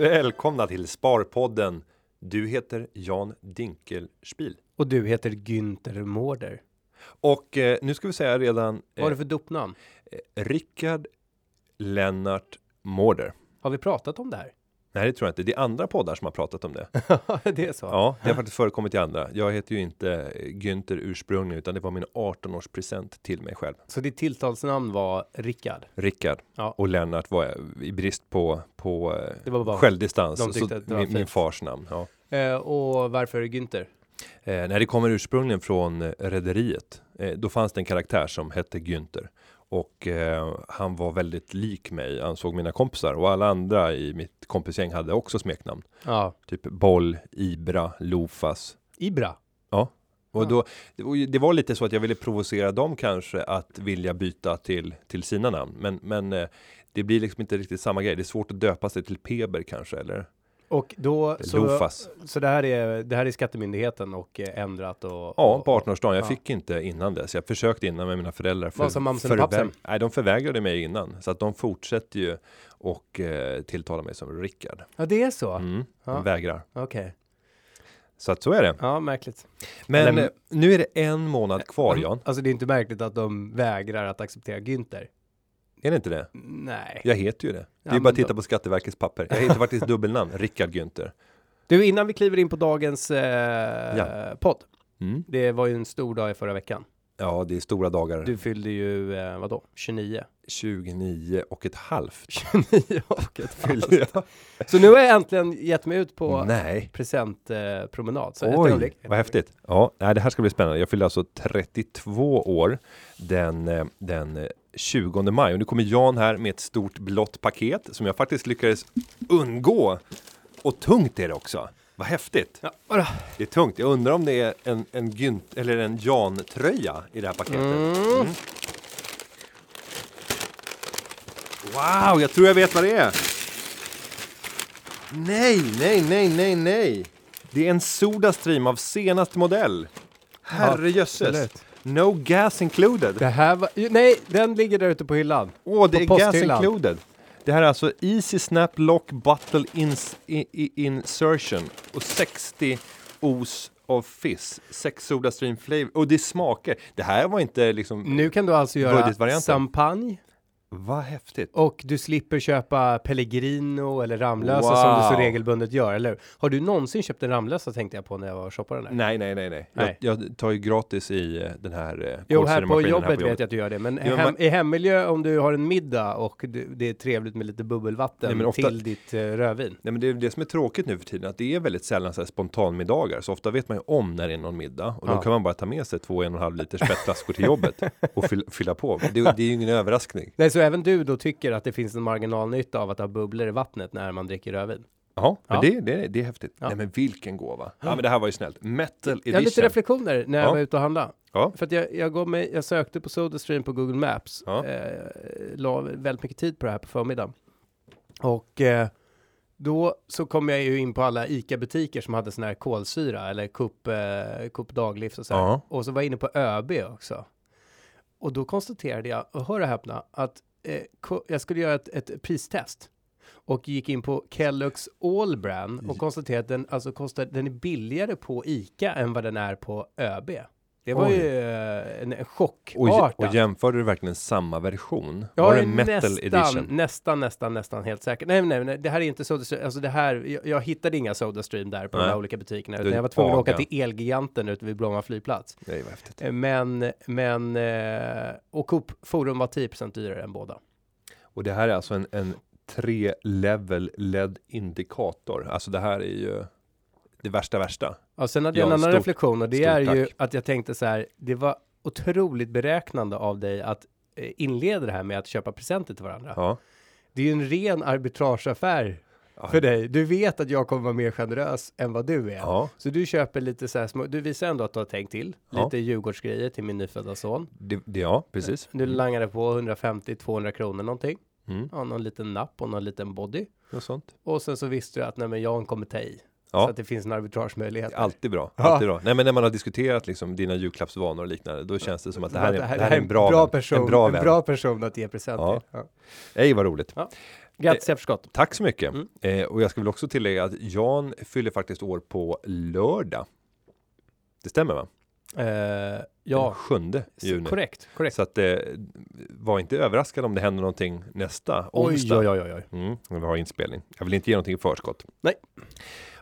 Välkomna till Sparpodden. Du heter Jan Dinkelspiel. Och du heter Günther Mårder. Och eh, nu ska vi säga redan Vad är det eh, för dopnamn? Rickard Lennart Mårder. Har vi pratat om det här? Nej, det tror jag inte. Det är andra poddar som har pratat om det. det är så? Ja, det har faktiskt förekommit i andra. Jag heter ju inte Günther ursprungligen, utan det var min 18-års present till mig själv. Så ditt tilltalsnamn var Rickard? Rickard Ja. och Lennart var i brist på, på självdistans. så min, min fars namn. Ja. Eh, och varför Günther? Eh, när det kommer ursprungligen från eh, Rederiet, eh, då fanns det en karaktär som hette Günther. Och eh, han var väldigt lik mig, ansåg mina kompisar. Och alla andra i mitt kompisgäng hade också smeknamn. Ja, Typ Boll, Ibra, Lofas. Ibra. Och Ja. då, och det var lite så att jag ville provocera dem kanske att vilja byta till, till sina namn. Men, men eh, det blir liksom inte riktigt samma grej. Det är svårt att döpa sig till Peber kanske, eller Och då så, Lofas. så det här är det här är skattemyndigheten och eh, ändrat och Ja, på och, 18-årsdagen. Jag ja. fick inte innan dess. Jag försökte innan med mina föräldrar. Vad sa mamsen och pappsen? Nej, de förvägrade mig innan. Så att de fortsätter ju och eh, tilltala mig som Rickard. Ja, det är så. Mm, Ja. De vägrar. Okej. Så att så är det. Ja, märkligt. Men Eller- nu är det en månad kvar, Jan. Alltså, det är inte märkligt att de vägrar att acceptera Günther. Är det inte det? Nej. Jag heter ju det. Det Ja, är ju bara att titta då- på Skatteverkets papper. Jag heter faktiskt dubbelnamn, Rickard Günther. Du, innan vi kliver in på dagens eh, Ja. podd. Mm. Det var ju en stor dag i förra veckan. Ja, det är stora dagar. Du fyllde ju, eh, vadå, 29? 29 och ett halvt. 29 och ett Fyllde halvt. Så nu har jag äntligen gett mig ut på presentpromenad. Eh, Oj, ögonblick. vad häftigt. Ja, det här ska bli spännande. Jag fyller alltså 32 år den, eh, den eh, 20 maj och nu kommer Jan här med ett stort blått paket som jag faktiskt lyckades undgå. Och tungt är det också. Vad häftigt. Ja? Det är tungt. Jag undrar om det är en, en Gynt eller en Jan-tröja i det här paketet. Mm. Mm. Wow, jag tror jag vet vad det är. Nej, nej, nej, nej, nej. Det är en Sodastream av senaste modell. Herrejösses. No gas included. Det här var, nej, den ligger där ute på hyllan. Åh, det på är gas included. Det här är alltså Easy Snap Lock Bottle ins i, i, Insertion och 60 os of fizz. 6 Sodastream flavor. Och det smakar. Det här var inte liksom... Nu kan du alltså göra champagne Vad häftigt. och du slipper köpa Pellegrino eller Ramlösa Wow. som du så regelbundet gör, eller? Har du någonsin köpt en Ramlösa tänkte jag på när jag var och shoppade där? Nej, nej, nej, nej. Nej. Jag, jag tar ju gratis i eh, den här eh, Jo, här på kolsyremaskinen jobbet vet jag att du gör det, men Jo, hem, men- i hemmiljö om du har en middag och det, det är trevligt med lite bubbelvatten Nej, ofta- till ditt eh, rödvin. Nej, men det är det som är tråkigt nu för tiden, att det är väldigt sällan så här spontanmiddagar. Så ofta vet man ju om när det är någon middag och Ja. då kan man bara ta med sig två en och en halv liters petflaskor till jobbet och fyll, fylla på. Det, det är ju ingen överraskning. Nej, så även du då tycker att det finns en marginalnytta av att ha bubblor i vattnet när man dricker rödvin? Ja, men. Det, det, det är häftigt. Ja. Nej, men vilken gåva. Ja, men det här var ju snällt. Metal Jag har lite edition. reflektioner när jag Ja. var ute och handlade. Ja. För att jag, jag, gav mig, jag sökte på Sodastream på Google Maps. Ja. Eh, la väldigt mycket tid på det här på förmiddagen. Och eh, då så kom jag ju in på alla ICA-butiker som hade sån här kolsyra eller Coop, eh, Coop Daglivs och så här. Och så var jag inne på ÖB också. Och då konstaterade jag, och hör och häpna, att eh, jag skulle göra ett, ett pristest. Och gick in på Kellogg's All Brand och konstaterade att den, alltså kostar, den är billigare på ICA än vad den är på ÖB. Det var Oj. ju eh, en, en Och, chockartat. och jämförde du verkligen samma version? Jag var det metal nästan, edition? nästan, nästan, nästan helt säker. Nej, nej, nej, det här är inte Sodastream. Alltså det här, jag, jag hittade inga Sodastream där på de Nej. här olika butikerna. Utan jag var tvungen att åka till Elgiganten ute vid Bromma flygplats. Nej, vad häftigt. Eh, Men, men, eh, och Coop Forum var 10% dyrare än båda. Och det här är alltså en, en tre-level LED-indikator. Alltså det här är ju det värsta värsta. Ja, sen hade Ja, jag en annan stort- reflektion och det är ju tack. att jag tänkte så här, det var otroligt beräknande av dig att eh, inleda det här med att köpa presenter till varandra. Ja. Det är ju en ren arbitrageaffär Ja. för dig. Du vet att jag kommer vara mer generös än vad du är. Ja, Så du köper lite så här små, du visar ändå att du har tänkt till. Lite Djurgårdsgrejer till min nyfödda son. det, det, ja precis. Du langade på 150-200 kronor någonting. Mm. Ja, någon liten napp och någon liten body. Något sånt. Och sen så visste du att nej men Jan kommer ta i. Ja. Så att det finns en arbitragemöjlighet. Alltid bra, Ja. alltid bra. Nej men när man har diskuterat liksom dina julklappsvanor och liknande, då känns det som att det här, är, det här är en bra, person, en bra en vän. bra person att ge present Ja. till. Ja. Ej vad roligt. Grattis i efterskott. Tack så mycket. Mm. Eh, och jag ska väl också tillägga att Jan fyller faktiskt år på lördag. Det stämmer va? Eh, Den ja, sjunde juni. korrekt. korrekt. Så att eh, var inte överraskad om det händer någonting nästa Oj, onsdag. oj, oj, oj, oj. Mm, vi har inspelning. Jag vill inte ge någonting i förskott. Nej.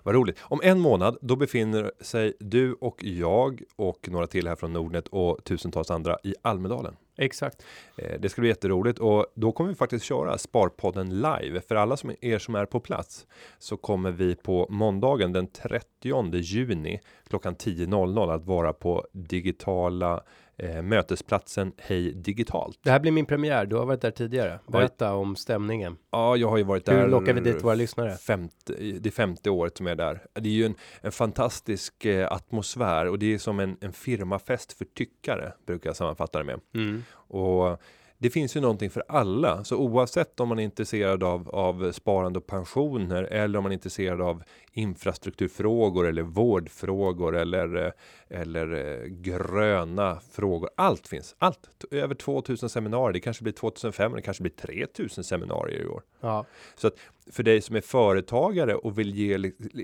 Vad roligt. Om en månad, då befinner sig du och jag och några till här från Nordnet och tusentals andra i Almedalen. Exakt. Eh, Det ska bli jätteroligt och då kommer vi faktiskt köra Sparpodden live. För alla som er som är på plats så kommer vi på måndagen den 30 juni klockan 10.00 att vara på digitala eh, mötesplatsen Hej Digitalt. Det här blir min premiär. Du har varit där tidigare. Berätta om stämningen. Ja, jag har ju varit där. Hur lockar vi dit våra lyssnare? Femte, det femte året som jag är där. Det är ju en, en fantastisk eh, atmosfär och det är som en, en firmafest för tyckare brukar jag sammanfatta det med. Mm. Och det finns ju någonting för alla, så oavsett om man är intresserad av, av sparande och pensioner eller om man är intresserad av infrastrukturfrågor eller vårdfrågor eller, eh, eller eh, gröna frågor. Allt finns, allt. Över 2000 seminarier, det kanske blir 2500, det kanske blir 3000 seminarier i år. Ja. Så att för dig som är företagare och vill ge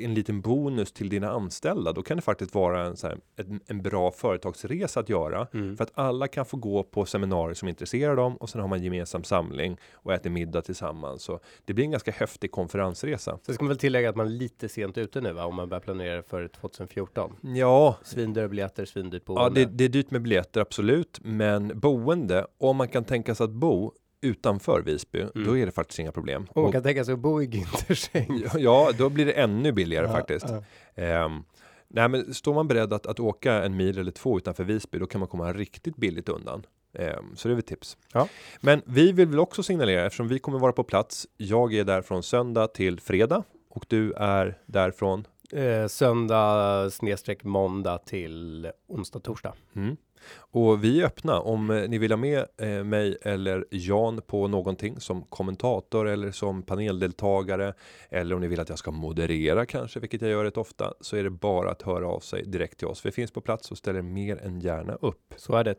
en liten bonus till dina anställda, då kan det faktiskt vara en, så här, en, en bra företagsresa att göra. Mm. För att alla kan få gå på seminarier som intresserar dem och sen har man gemensam samling och äter middag tillsammans. Så det blir en ganska häftig konferensresa. Så ska man väl tillägga att man är lite sent ute nu va? Om man börjar planera för 2014. Ja, Svindyra biljetter, svindyrt ja boende. det, det är dyrt med biljetter, absolut. Men boende, om man kan tänka sig att bo utanför Visby, Mm. då är det faktiskt inga problem. Och man Och- kan tänka sig att bo i Güntersäng. Ja, då blir det ännu billigare Ja, faktiskt. ja. Ehm, nej, men står man beredd att, att åka en mil eller två utanför Visby, då kan man komma riktigt billigt undan. Ehm, så det är väl tips. Ja. Men vi vill väl också signalera, eftersom vi kommer vara på plats. Jag är där från söndag till fredag och du är därifrån. Eh, söndag snedstreck måndag till onsdag, torsdag. Mm. Och vi är öppna om eh, ni vill ha med eh, mig eller Jan på någonting som kommentator eller som paneldeltagare eller om ni vill att jag ska moderera kanske, vilket jag gör rätt ofta, så är det bara att höra av sig direkt till oss. Vi finns på plats och ställer mer än gärna upp. Så är det.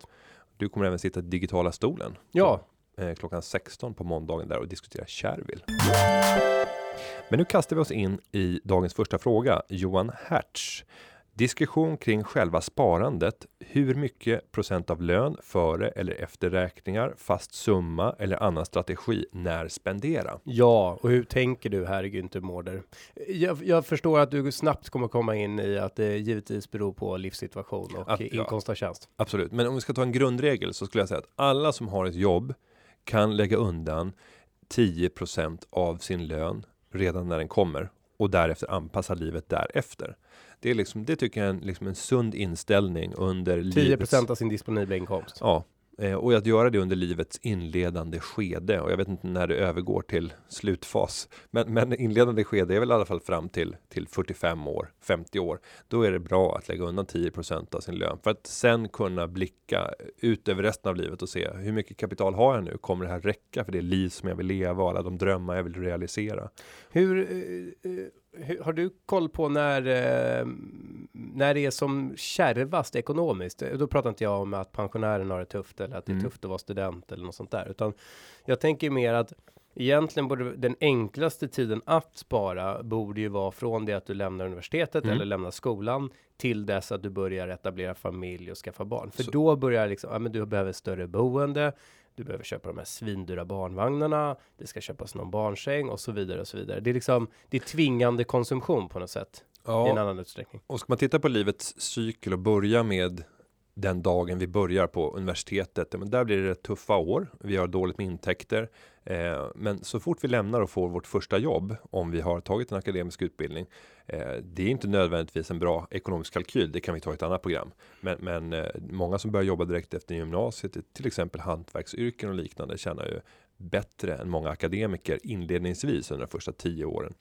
Du kommer även sitta i digitala stolen. Ja, Eh, klockan 16 på måndagen där och diskutera Kärvil. Men nu kastar vi oss in i dagens första fråga. Johan Hertz. Diskussion kring själva sparandet. Hur mycket procent av lön före eller efter räkningar, fast summa eller annan strategi när spendera? ja, och hur tänker du här Günther Mårder? Jag, jag förstår att du snabbt kommer komma in i att det givetvis beror på livssituation och Att- ja. inkomst av tjänst. Absolut, men om vi ska ta en grundregel så skulle jag säga att alla som har ett jobb kan lägga undan 10% av sin lön redan när den kommer och därefter anpassa livet därefter. Det är liksom, det tycker jag är en, liksom en sund inställning under 10 livets... av sin disponibla inkomst. Ja, eh, och att göra det under livets inledande skede och jag vet inte när det övergår till slutfas. Men, men inledande skede är väl i alla fall fram till, till 45 år, 50 år. Då är det bra att lägga undan 10% av sin lön för att sen kunna blicka ut över resten av livet och se hur mycket kapital har jag nu? Kommer det här räcka för det liv som jag vill leva och alla de drömmar jag vill realisera? Hur, eh, eh, hur har du koll på när, eh, när det är som kärvast ekonomiskt? Eh, Då pratar inte jag om att pensionären har det tufft eller att det är Mm. tufft att vara student eller något sånt där, utan jag tänker mer att egentligen borde den enklaste tiden att spara borde ju vara från det att du lämnar universitetet Mm. eller lämnar skolan till dess att du börjar etablera familj och skaffa barn. För Så- då börjar liksom, ja men du behöver större boende, du behöver köpa de här svindyra barnvagnarna, det ska köpas någon barnsäng och så vidare och så vidare. Det är liksom, det är tvingande konsumtion på något sätt i en annan utsträckning. Och ska man titta på livets cykel och börja med den dagen vi börjar på universitetet, men där blir det rätt tuffa år. Vi har dåligt med intäkter, eh, men så fort vi lämnar och får vårt första jobb, om vi har tagit en akademisk utbildning, eh, det är inte nödvändigtvis en bra ekonomisk kalkyl. Det kan vi ta i ett annat program, men, men eh, många som börjar jobba direkt efter gymnasiet, till exempel hantverksyrken och liknande, tjänar ju bättre än många akademiker inledningsvis under de första tio åren.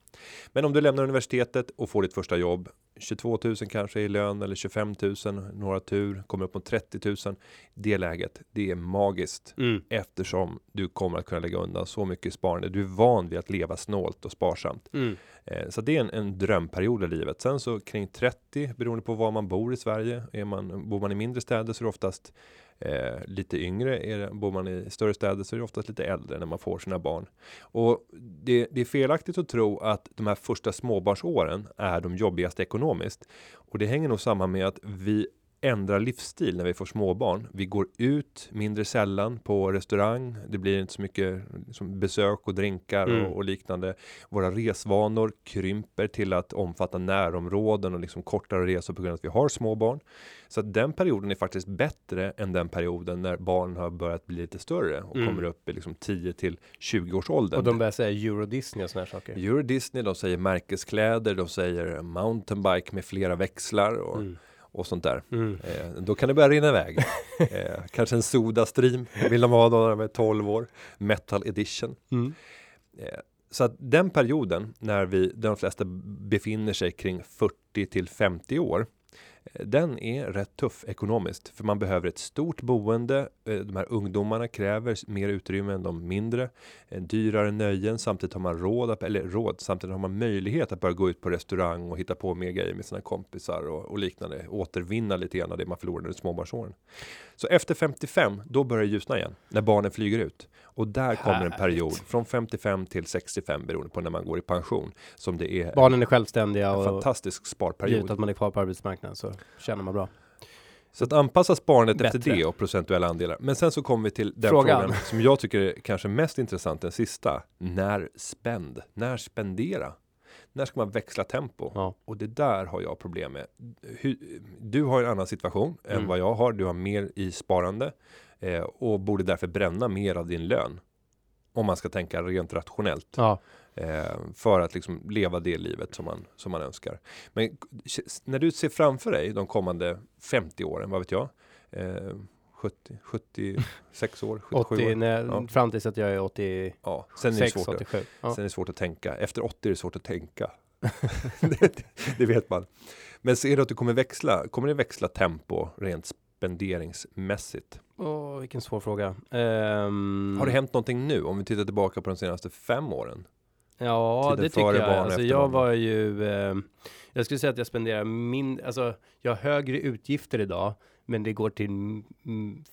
Men om du lämnar universitetet och får ditt första jobb 22 000 kanske i lön eller 25 000, några tur, kommer upp mot 30 000. Det läget, det är magiskt Mm. eftersom du kommer att kunna lägga undan så mycket sparande. Du är van vid att leva snålt och sparsamt. Mm. Eh, så det är en, en drömperiod i livet. Sen så kring 30, beroende på var man bor i Sverige, är man, bor man i mindre städer så är det oftast eh, lite yngre. Är det, bor man i större städer så är det oftast lite äldre när man får sina barn. Och det, det är felaktigt att tro att de här första småbarnsåren är de jobbigaste ekonomiskt. Och det hänger nog samman med att vi ändrar livsstil när vi får småbarn. Vi går ut mindre sällan på restaurang. Det blir inte så mycket som besök och drinkar Mm. och, och liknande. Våra resvanor krymper till att omfatta närområden och liksom kortare resor på grund av att vi har små barn. Så att den perioden är faktiskt bättre än den perioden när barn har börjat bli lite större och Mm. kommer upp i liksom 10 till 20 års ålder. Och de börjar säga Euro Disney och såna här saker. Euro Disney, de säger märkeskläder, de säger mountainbike med flera växlar och, Mm. Och sånt där. Mm. Eh, då kan det börja rinna iväg. eh, kanske en Soda Stream vill de ha då när de är 12 år. Metal Edition. Mm. Eh, så att den perioden när vi, de flesta befinner sig kring 40 till 50 år. Den är rätt tuff ekonomiskt för man behöver ett stort boende. Eh, de här ungdomarna kräver mer utrymme än de mindre. Eh, dyrare nöjen samtidigt har man råd, eller råd, samtidigt har man möjlighet att börja gå ut på restaurang och hitta på mer grejer med sina kompisar och, och liknande. Återvinna lite grann av det man förlorade under småbarnsåren. Så efter 55, då börjar det ljusna igen. När barnen flyger ut. Och där kommer en period från 55 till 65 beroende på när man går i pension. Som det är Barnen är självständiga en och fantastisk givet sparperiod. att man är kvar på arbetsmarknaden så känner man bra. Så att anpassa sparandet efter Bättre. det och procentuella andelar. Men sen så kommer vi till den Frågan. frågan, som jag tycker är kanske mest intressant, den sista. När spänd? När spendera? När ska man växla tempo? Ja. Och det där har jag problem med. Du har en annan situation än Mm. vad jag har. Du har mer i sparande eh, och borde därför bränna mer av din lön. Om man ska tänka rent rationellt Ja. eh, för att liksom leva det livet som man som man önskar. Men när du ser framför dig de kommande 50 åren, vad vet jag? Eh, 70, 76 år, 77 80, år. när, Ja. fram tills att jag är 86, Ja, sen är det svårt. Att, 87. Ja. sen är det svårt att tänka. Efter 80 är det svårt att tänka. det, det vet man. Men ser du att du kommer växla? Kommer det växla tempo rent spenderingsmässigt? Åh, vilken svår fråga. Ehm, Har det hänt någonting nu? Om vi tittar tillbaka på de senaste fem åren. Ja, Tiden det tycker jag. Alltså, jag var ju, eh, jag skulle säga att jag spenderar min, alltså jag har högre utgifter idag, men det går till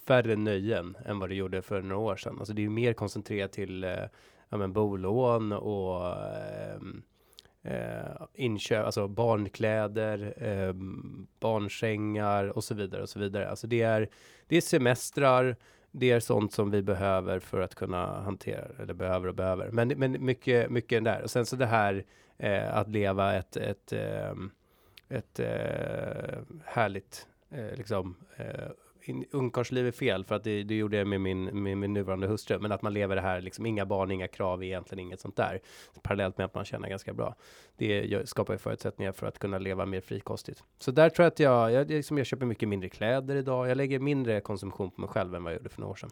färre nöjen än vad det gjorde för några år sedan. Alltså det är mer koncentrerat till eh, ja, men bolån och eh, eh, inköp, alltså barnkläder, eh, barnsängar och så vidare och så vidare. Alltså det är, det är semestrar, det är sånt som vi behöver för att kunna hantera, eller behöver och behöver. Men, men mycket, mycket där. Och sen så det här eh, att leva ett, ett, ehm, ett eh, härligt, eh, liksom, eh, ungkarlsliv är fel för att det, det gjorde jag med min, med min nuvarande hustru. Men att man lever det här, liksom inga barn, inga krav, egentligen inget sånt där. Parallellt med att man tjänar ganska bra. Det skapar ju förutsättningar för att kunna leva mer frikostigt. Så där tror jag att jag, jag, det liksom, jag köper mycket mindre kläder idag. Jag lägger mindre konsumtion på mig själv än vad jag gjorde för några år sedan.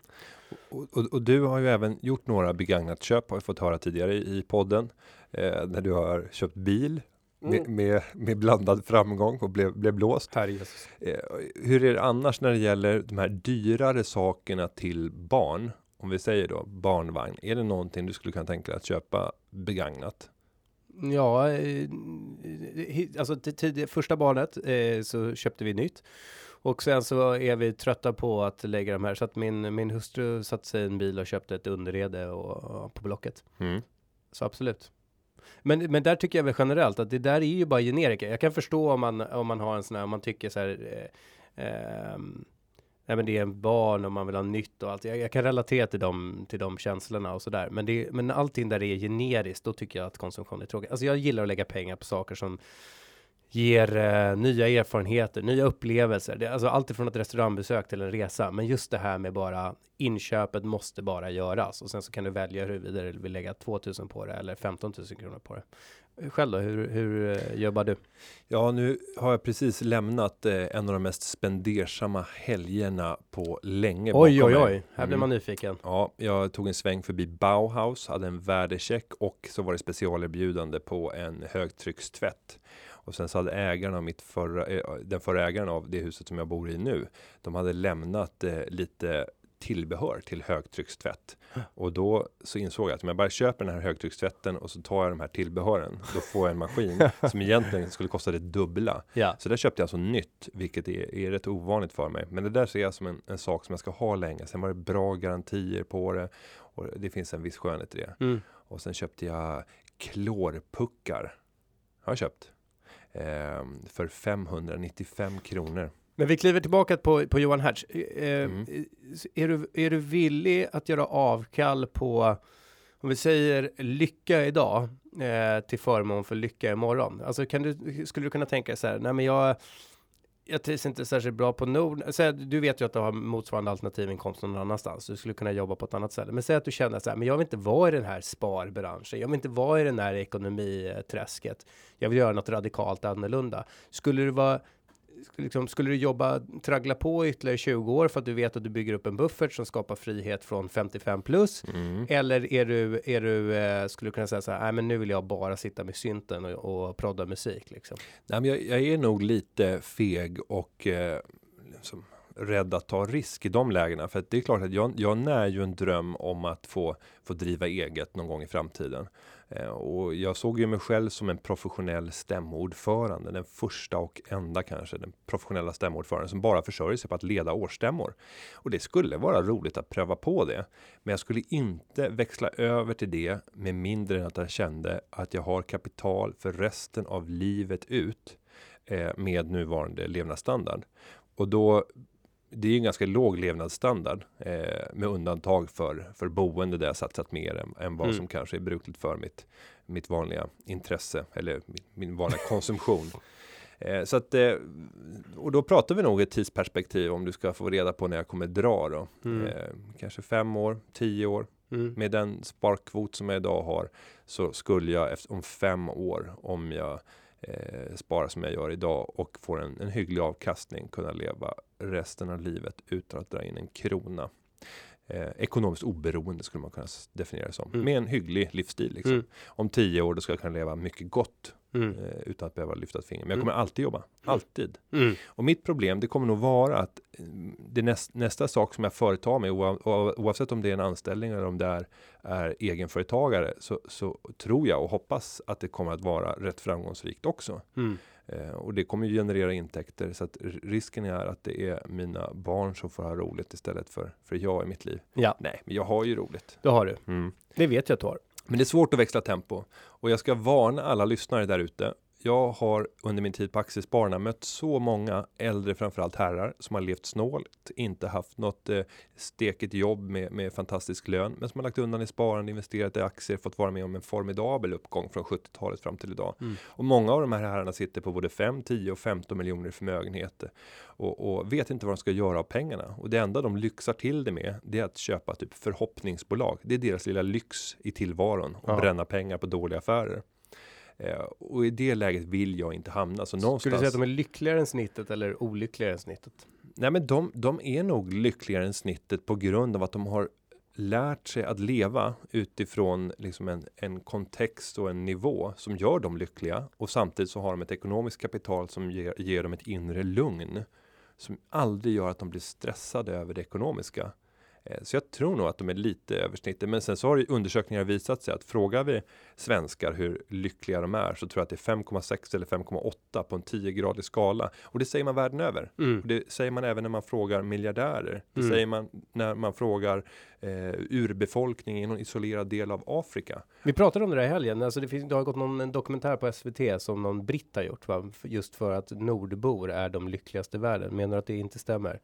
Och, och, och du har ju även gjort några begagnat köp har vi fått höra tidigare i, i podden. Eh, när du har köpt bil med, med, med blandad framgång och blev, blev blåst. Herre Jesus. Eh, hur är det annars när det gäller de här dyrare sakerna till barn? Om vi säger då barnvagn. Är det någonting du skulle kunna tänka dig att köpa begagnat? Ja, eh, alltså till tid, första barnet eh, så köpte vi nytt. Och sen så är vi trötta på att lägga de här. Så att min, min hustru satte sig i en bil och köpte ett underrede och, och på Blocket. Mm. Så absolut. Men, men där tycker jag väl generellt att det där är ju bara generika. Jag kan förstå om man, om man har en sån här, om man tycker så här, eh, eh, nej men det är en barn och man vill ha nytt och allt. Jag, jag kan relatera till de, till de känslorna och sådär. Men, det, men allting där det är generiskt, då tycker jag att konsumtion är tråkigt. Alltså jag gillar att lägga pengar på saker som ger eh, nya erfarenheter, nya upplevelser. Det, alltså allt ifrån ett restaurangbesök till en resa. Men just det här med bara inköpet måste bara göras. Och sen så kan du välja huruvida du vill lägga 2000 på det eller 15 000 kronor på det. Själv då, hur, hur eh, jobbar du? Ja, nu har jag precis lämnat eh, en av de mest spendersamma helgerna på länge. Oj, oj, oj, här blir Mm. man nyfiken. Ja, jag tog en sväng förbi Bauhaus, hade en värdecheck och så var det specialerbjudande på en högtryckstvätt. Och sen så hade ägaren av mitt förra, eh, den förra ägaren av det huset som jag bor i nu. De hade lämnat eh, lite tillbehör till högtryckstvätt. Och då så insåg jag att om jag bara köper den här högtryckstvätten och så tar jag de här tillbehören. Då får jag en maskin som egentligen skulle kosta det dubbla. Ja. Så där köpte jag alltså nytt, vilket är, är rätt ovanligt för mig. Men det där ser jag som en, en sak som jag ska ha länge. Sen var det bra garantier på det och det finns en viss skönhet i det. Mm. Och sen köpte jag klorpuckar. Har jag köpt. Ehm, för 595 kronor. Men vi kliver tillbaka på, på Johan Hertz. Eh, Mm. är, du, är du villig att göra avkall på, om vi säger lycka idag, eh, till förmån för lycka imorgon? Alltså kan du, skulle du kunna tänka så här, nej men jag, jag trivs inte särskilt bra på Nord. Säg du vet ju att du har motsvarande alternativinkomst någon annanstans. Du skulle kunna jobba på ett annat ställe. Men säg att du känner så här, men jag vill inte vara i den här sparbranschen. Jag vill inte vara i den här ekonomiträsket. Jag vill göra något radikalt annorlunda. Skulle du vara Liksom, skulle du jobba, traggla på ytterligare 20 år för att du vet att du bygger upp en buffert som skapar frihet från 55 plus? Mm. Eller är du, är du, eh, skulle du kunna säga så här, nej men nu vill jag bara sitta med synten och, och prodda musik liksom. Nej, men jag, jag är nog lite feg och eh, liksom, rädd att ta risk i de lägena. För att det är klart att jag, jag när ju en dröm om att få, få driva eget någon gång i framtiden. Eh, och jag såg ju mig själv som en professionell stämmoordförande. Den första och enda kanske, den professionella stämmoordföranden som bara försörjer sig på att leda årsstämmor. Och det skulle vara roligt att pröva på det. Men jag skulle inte växla över till det med mindre än att jag kände att jag har kapital för resten av livet ut eh, med nuvarande levnadsstandard. Och då det är ju en ganska låg levnadsstandard eh, med undantag för för boende där jag satsat mer än, än vad Mm. som kanske är brukligt för mitt mitt vanliga intresse eller min, min vanliga konsumtion. Eh, så att eh, och då pratar vi nog ett tidsperspektiv om du ska få reda på när jag kommer dra då. Mm. Eh, kanske fem år, tio år Mm. med den sparkvot som jag idag har så skulle jag efter, om fem år om jag eh, spara som jag gör idag och får en, en hygglig avkastning kunna leva resten av livet utan att dra in en krona. Eh, ekonomiskt oberoende skulle man kunna definiera det som. Mm. Med en hygglig livsstil. Liksom. Mm. Om tio år då ska jag kunna leva mycket gott Mm. eh, utan att behöva lyfta ett finger. Men jag Mm. kommer alltid jobba. Alltid. Mm. Och mitt problem det kommer nog vara att mm, det näst, nästa sak som jag företar mig oav, oav, oavsett om det är en anställning eller om det är, är egenföretagare så, så tror jag och hoppas att det kommer att vara rätt framgångsrikt också. Mm. Eh, och det kommer ju generera intäkter så att risken är att det är mina barn som får ha roligt istället för, för jag i mitt liv. Ja, Nej, men jag har ju roligt. det har du. Mm. Det vet jag att du har. Men det är svårt att växla tempo och jag ska varna alla lyssnare där ute. Jag har under min tid på Aktiespararna mött så många äldre, framförallt herrar, som har levt snålt, inte haft något eh, stekigt jobb med, med fantastisk lön, men som har lagt undan i sparande, investerat i aktier, fått vara med om en formidabel uppgång från 70-talet fram till idag. Mm. Och många av de här herrarna sitter på både 5, 10 och 15 miljoner i förmögenhet och, och vet inte vad de ska göra av pengarna. Och det enda de lyxar till det med, det är att köpa typ förhoppningsbolag. Det är deras lilla lyx i tillvaron och Ja. bränna pengar på dåliga affärer. Eh, och i det läget vill jag inte hamna. Så någonstans, Skulle du säga att de är lyckligare än snittet eller olyckligare än snittet? nej men de, de är nog lyckligare än snittet på grund av att de har lärt sig att leva utifrån liksom en, en kontext och en nivå som gör dem lyckliga och samtidigt så har de ett ekonomiskt kapital som ger, ger dem ett inre lugn som aldrig gör att de blir stressade över det ekonomiska. Eh, Så jag tror nog att de är lite över snittet. Men sen så har ju undersökningar visat sig att frågar vi svenskar hur lyckliga de är så tror jag att det är 5,6 eller 5,8 på en 10-gradig skala. Och det säger man världen över. Mm. Det säger man även när man frågar miljardärer. Det Mm. säger man när man frågar eh, urbefolkning i någon isolerad del av Afrika. Vi pratade om det där i helgen. Alltså det, finns, det har gått någon en dokumentär på SVT som någon britt har gjort. Va? Just för att nordbor är de lyckligaste i världen. Menar du att det inte stämmer?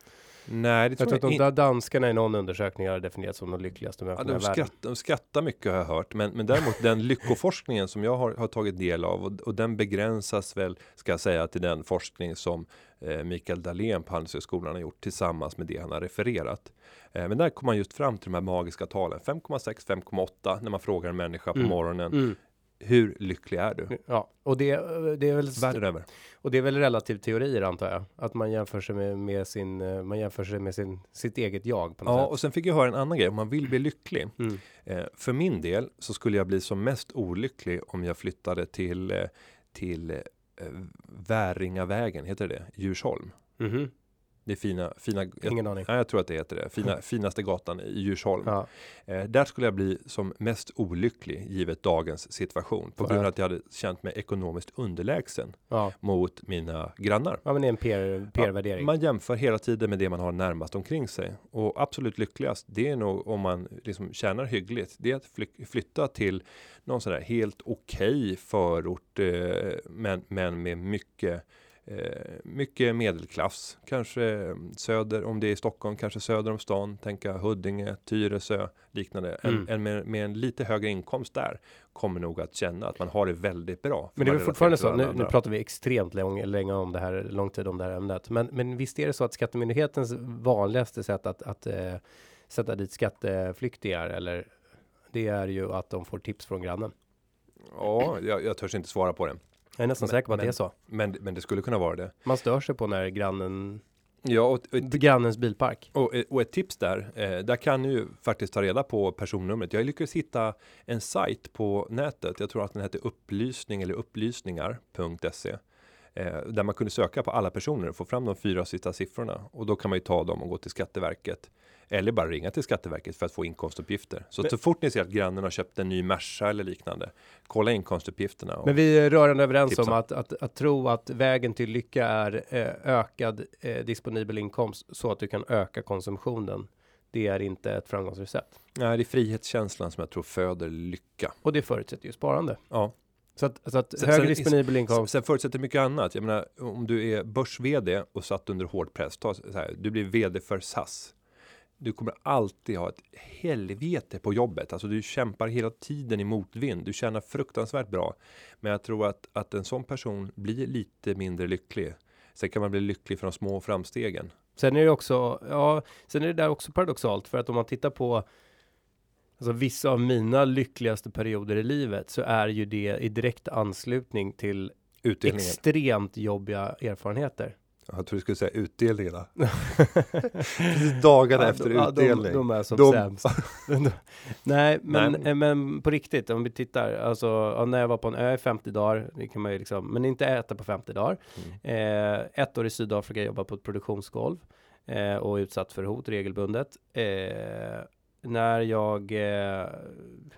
Nej, det Jag tror tror jag, att de inte. där danskarna i någon undersökning har definierats som de lyckligaste Ja, människorna de, i världen. de skrattar mycket har jag hört, men, men däremot den lyckoforskningen som jag har, har tagit del av och, och den begränsas väl, ska jag säga, till den forskning som eh, Mikael Dahlén på Handelshögskolan har gjort tillsammans med det han har refererat. Eh, men där kom man just fram till de här magiska talen 5,6, 5,8 när man frågar en människa på Mm. morgonen. Mm. Hur lycklig är du? Ja, och det, det är väl Världen över. och det är väl relativ teorier antar jag. Att man jämför sig med, med sin, eh, man jämför sig med sin, sitt eget jag på något Ja, sätt. och sen fick jag höra en annan grej. Om man vill bli lycklig. Mm. Eh, för min del så skulle jag bli som mest olycklig om jag flyttade till, eh, till eh, Väringavägen, heter det Djursholm? Mhm. Det är fina, fina, jag, Ingen aning. nej, jag tror att det heter det. Fina, finaste gatan i Djursholm. Ja. Eh, där skulle jag bli som mest olycklig givet dagens situation. På Ja. grund av att jag hade känt mig ekonomiskt underlägsen Ja. mot mina grannar. ja, men det är en PR, PR-värdering. Man jämför hela tiden med det man har närmast omkring sig. Och absolut lyckligast, det är nog om man liksom tjänar hyggligt. Det är att fly- flytta till någon sån där helt okej förort. Eh, men, men med mycket mycket medelklass, kanske eh, söder om det är i Stockholm, kanske söder om stan, tänka Huddinge, Tyresö, liknande. En, Mm. en med, med en lite högre inkomst där kommer nog att känna att man har det väldigt bra. Men det är fortfarande så, nu, nu pratar vi extremt lång, länge om det här, lång tid om det här ämnet. Men, men visst är det så att Skattemyndighetens vanligaste sätt att, att eh, sätta dit skatteflyktingar, eller det är ju att de får tips från grannen. Ja, jag, jag törs inte svara på det. Jag är nästan Men- säker på att men- det är så. Men, men det skulle kunna vara det. Man stör sig på när grannen, Ja, och, och, grannens bilpark. och, och ett tips där, eh, där kan ju faktiskt ta reda på personnumret. Jag lyckades hitta en sajt på nätet. Jag tror att den heter upplysning eller upplysningar.se. Eh, där man kunde söka på alla personer och få fram de fyra sista siffrorna. Och då kan man ju ta dem och gå till Skatteverket. Eller bara ringa till Skatteverket för att få inkomstuppgifter. Så Men- så fort ni ser att grannen har köpt en ny Merca eller liknande. Kolla inkomstuppgifterna. Men vi är rörande överens Tipsa. om att, att, att tro att vägen till lycka är eh, ökad eh, disponibel inkomst så att du kan öka konsumtionen. Det är inte ett framgångsrecept. nej, det är frihetskänslan som jag tror föder lycka. Och det förutsätter ju sparande. Ja. Så att, så att Sen- högre disponibel inkomst. Sen förutsätter mycket annat. Jag menar, om du är börs-vd och satt under hård press. Ta så här, du blir vd för SAS. Du kommer alltid ha ett helvete på jobbet. Alltså du kämpar hela tiden i motvind. Du tjänar fruktansvärt bra. Men jag tror att, att en sån person blir lite mindre lycklig. Sen kan man bli lycklig för de små framstegen. Sen är det också, ja, sen är det där också paradoxalt för att om man tittar på Alltså vissa av mina lyckligaste perioder i livet så är ju det i direkt anslutning till Utdelningen. extremt jobbiga erfarenheter. Jag tror du skulle säga utdelningarna. Dagarna Ja, efter ja, utdelning. De, de är som De- sämst. Nej, men, Nej. eh, men på riktigt, om vi tittar, alltså ja, när jag var på en ö i 50 dagar, det kan man ju liksom, men inte äta på 50 dagar. Mm. Eh, ett år i Sydafrika, jobba på ett produktionsgolv eh, och utsatt för hot regelbundet. Eh, när jag eh,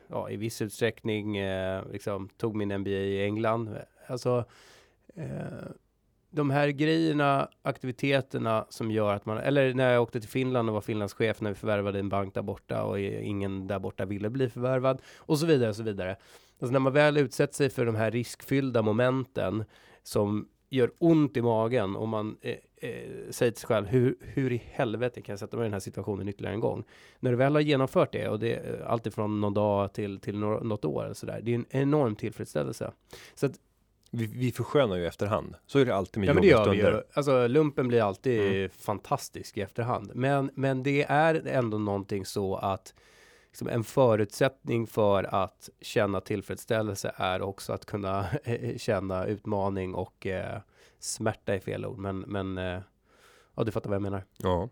ja, i viss utsträckning eh, liksom, tog min MBA i England. Alltså, eh, de här grejerna, aktiviteterna som gör att man, eller när jag åkte till Finland och var Finlandschef när vi förvärvade en bank där borta och ingen där borta ville bli förvärvad och så vidare och så vidare. Alltså när man väl utsätter sig för de här riskfyllda momenten som gör ont i magen och man eh, eh, säger till sig själv hur, hur i helvete kan jag sätta mig i den här situationen ytterligare en gång? När du väl har genomfört det och det är alltifrån någon dag till, till nå- något år eller sådär. Det är en enorm tillfredsställelse. Så att Vi, vi förskönar ju efterhand. Så är det alltid med Ja men det gör vi ju. Alltså lumpen blir alltid Mm. fantastisk i efterhand. Men, men det är ändå någonting så att liksom en förutsättning för att känna tillfredsställelse är också att kunna känna utmaning och eh, smärta i fel ord. Men, men eh, ja, du fattar vad jag menar. Ja.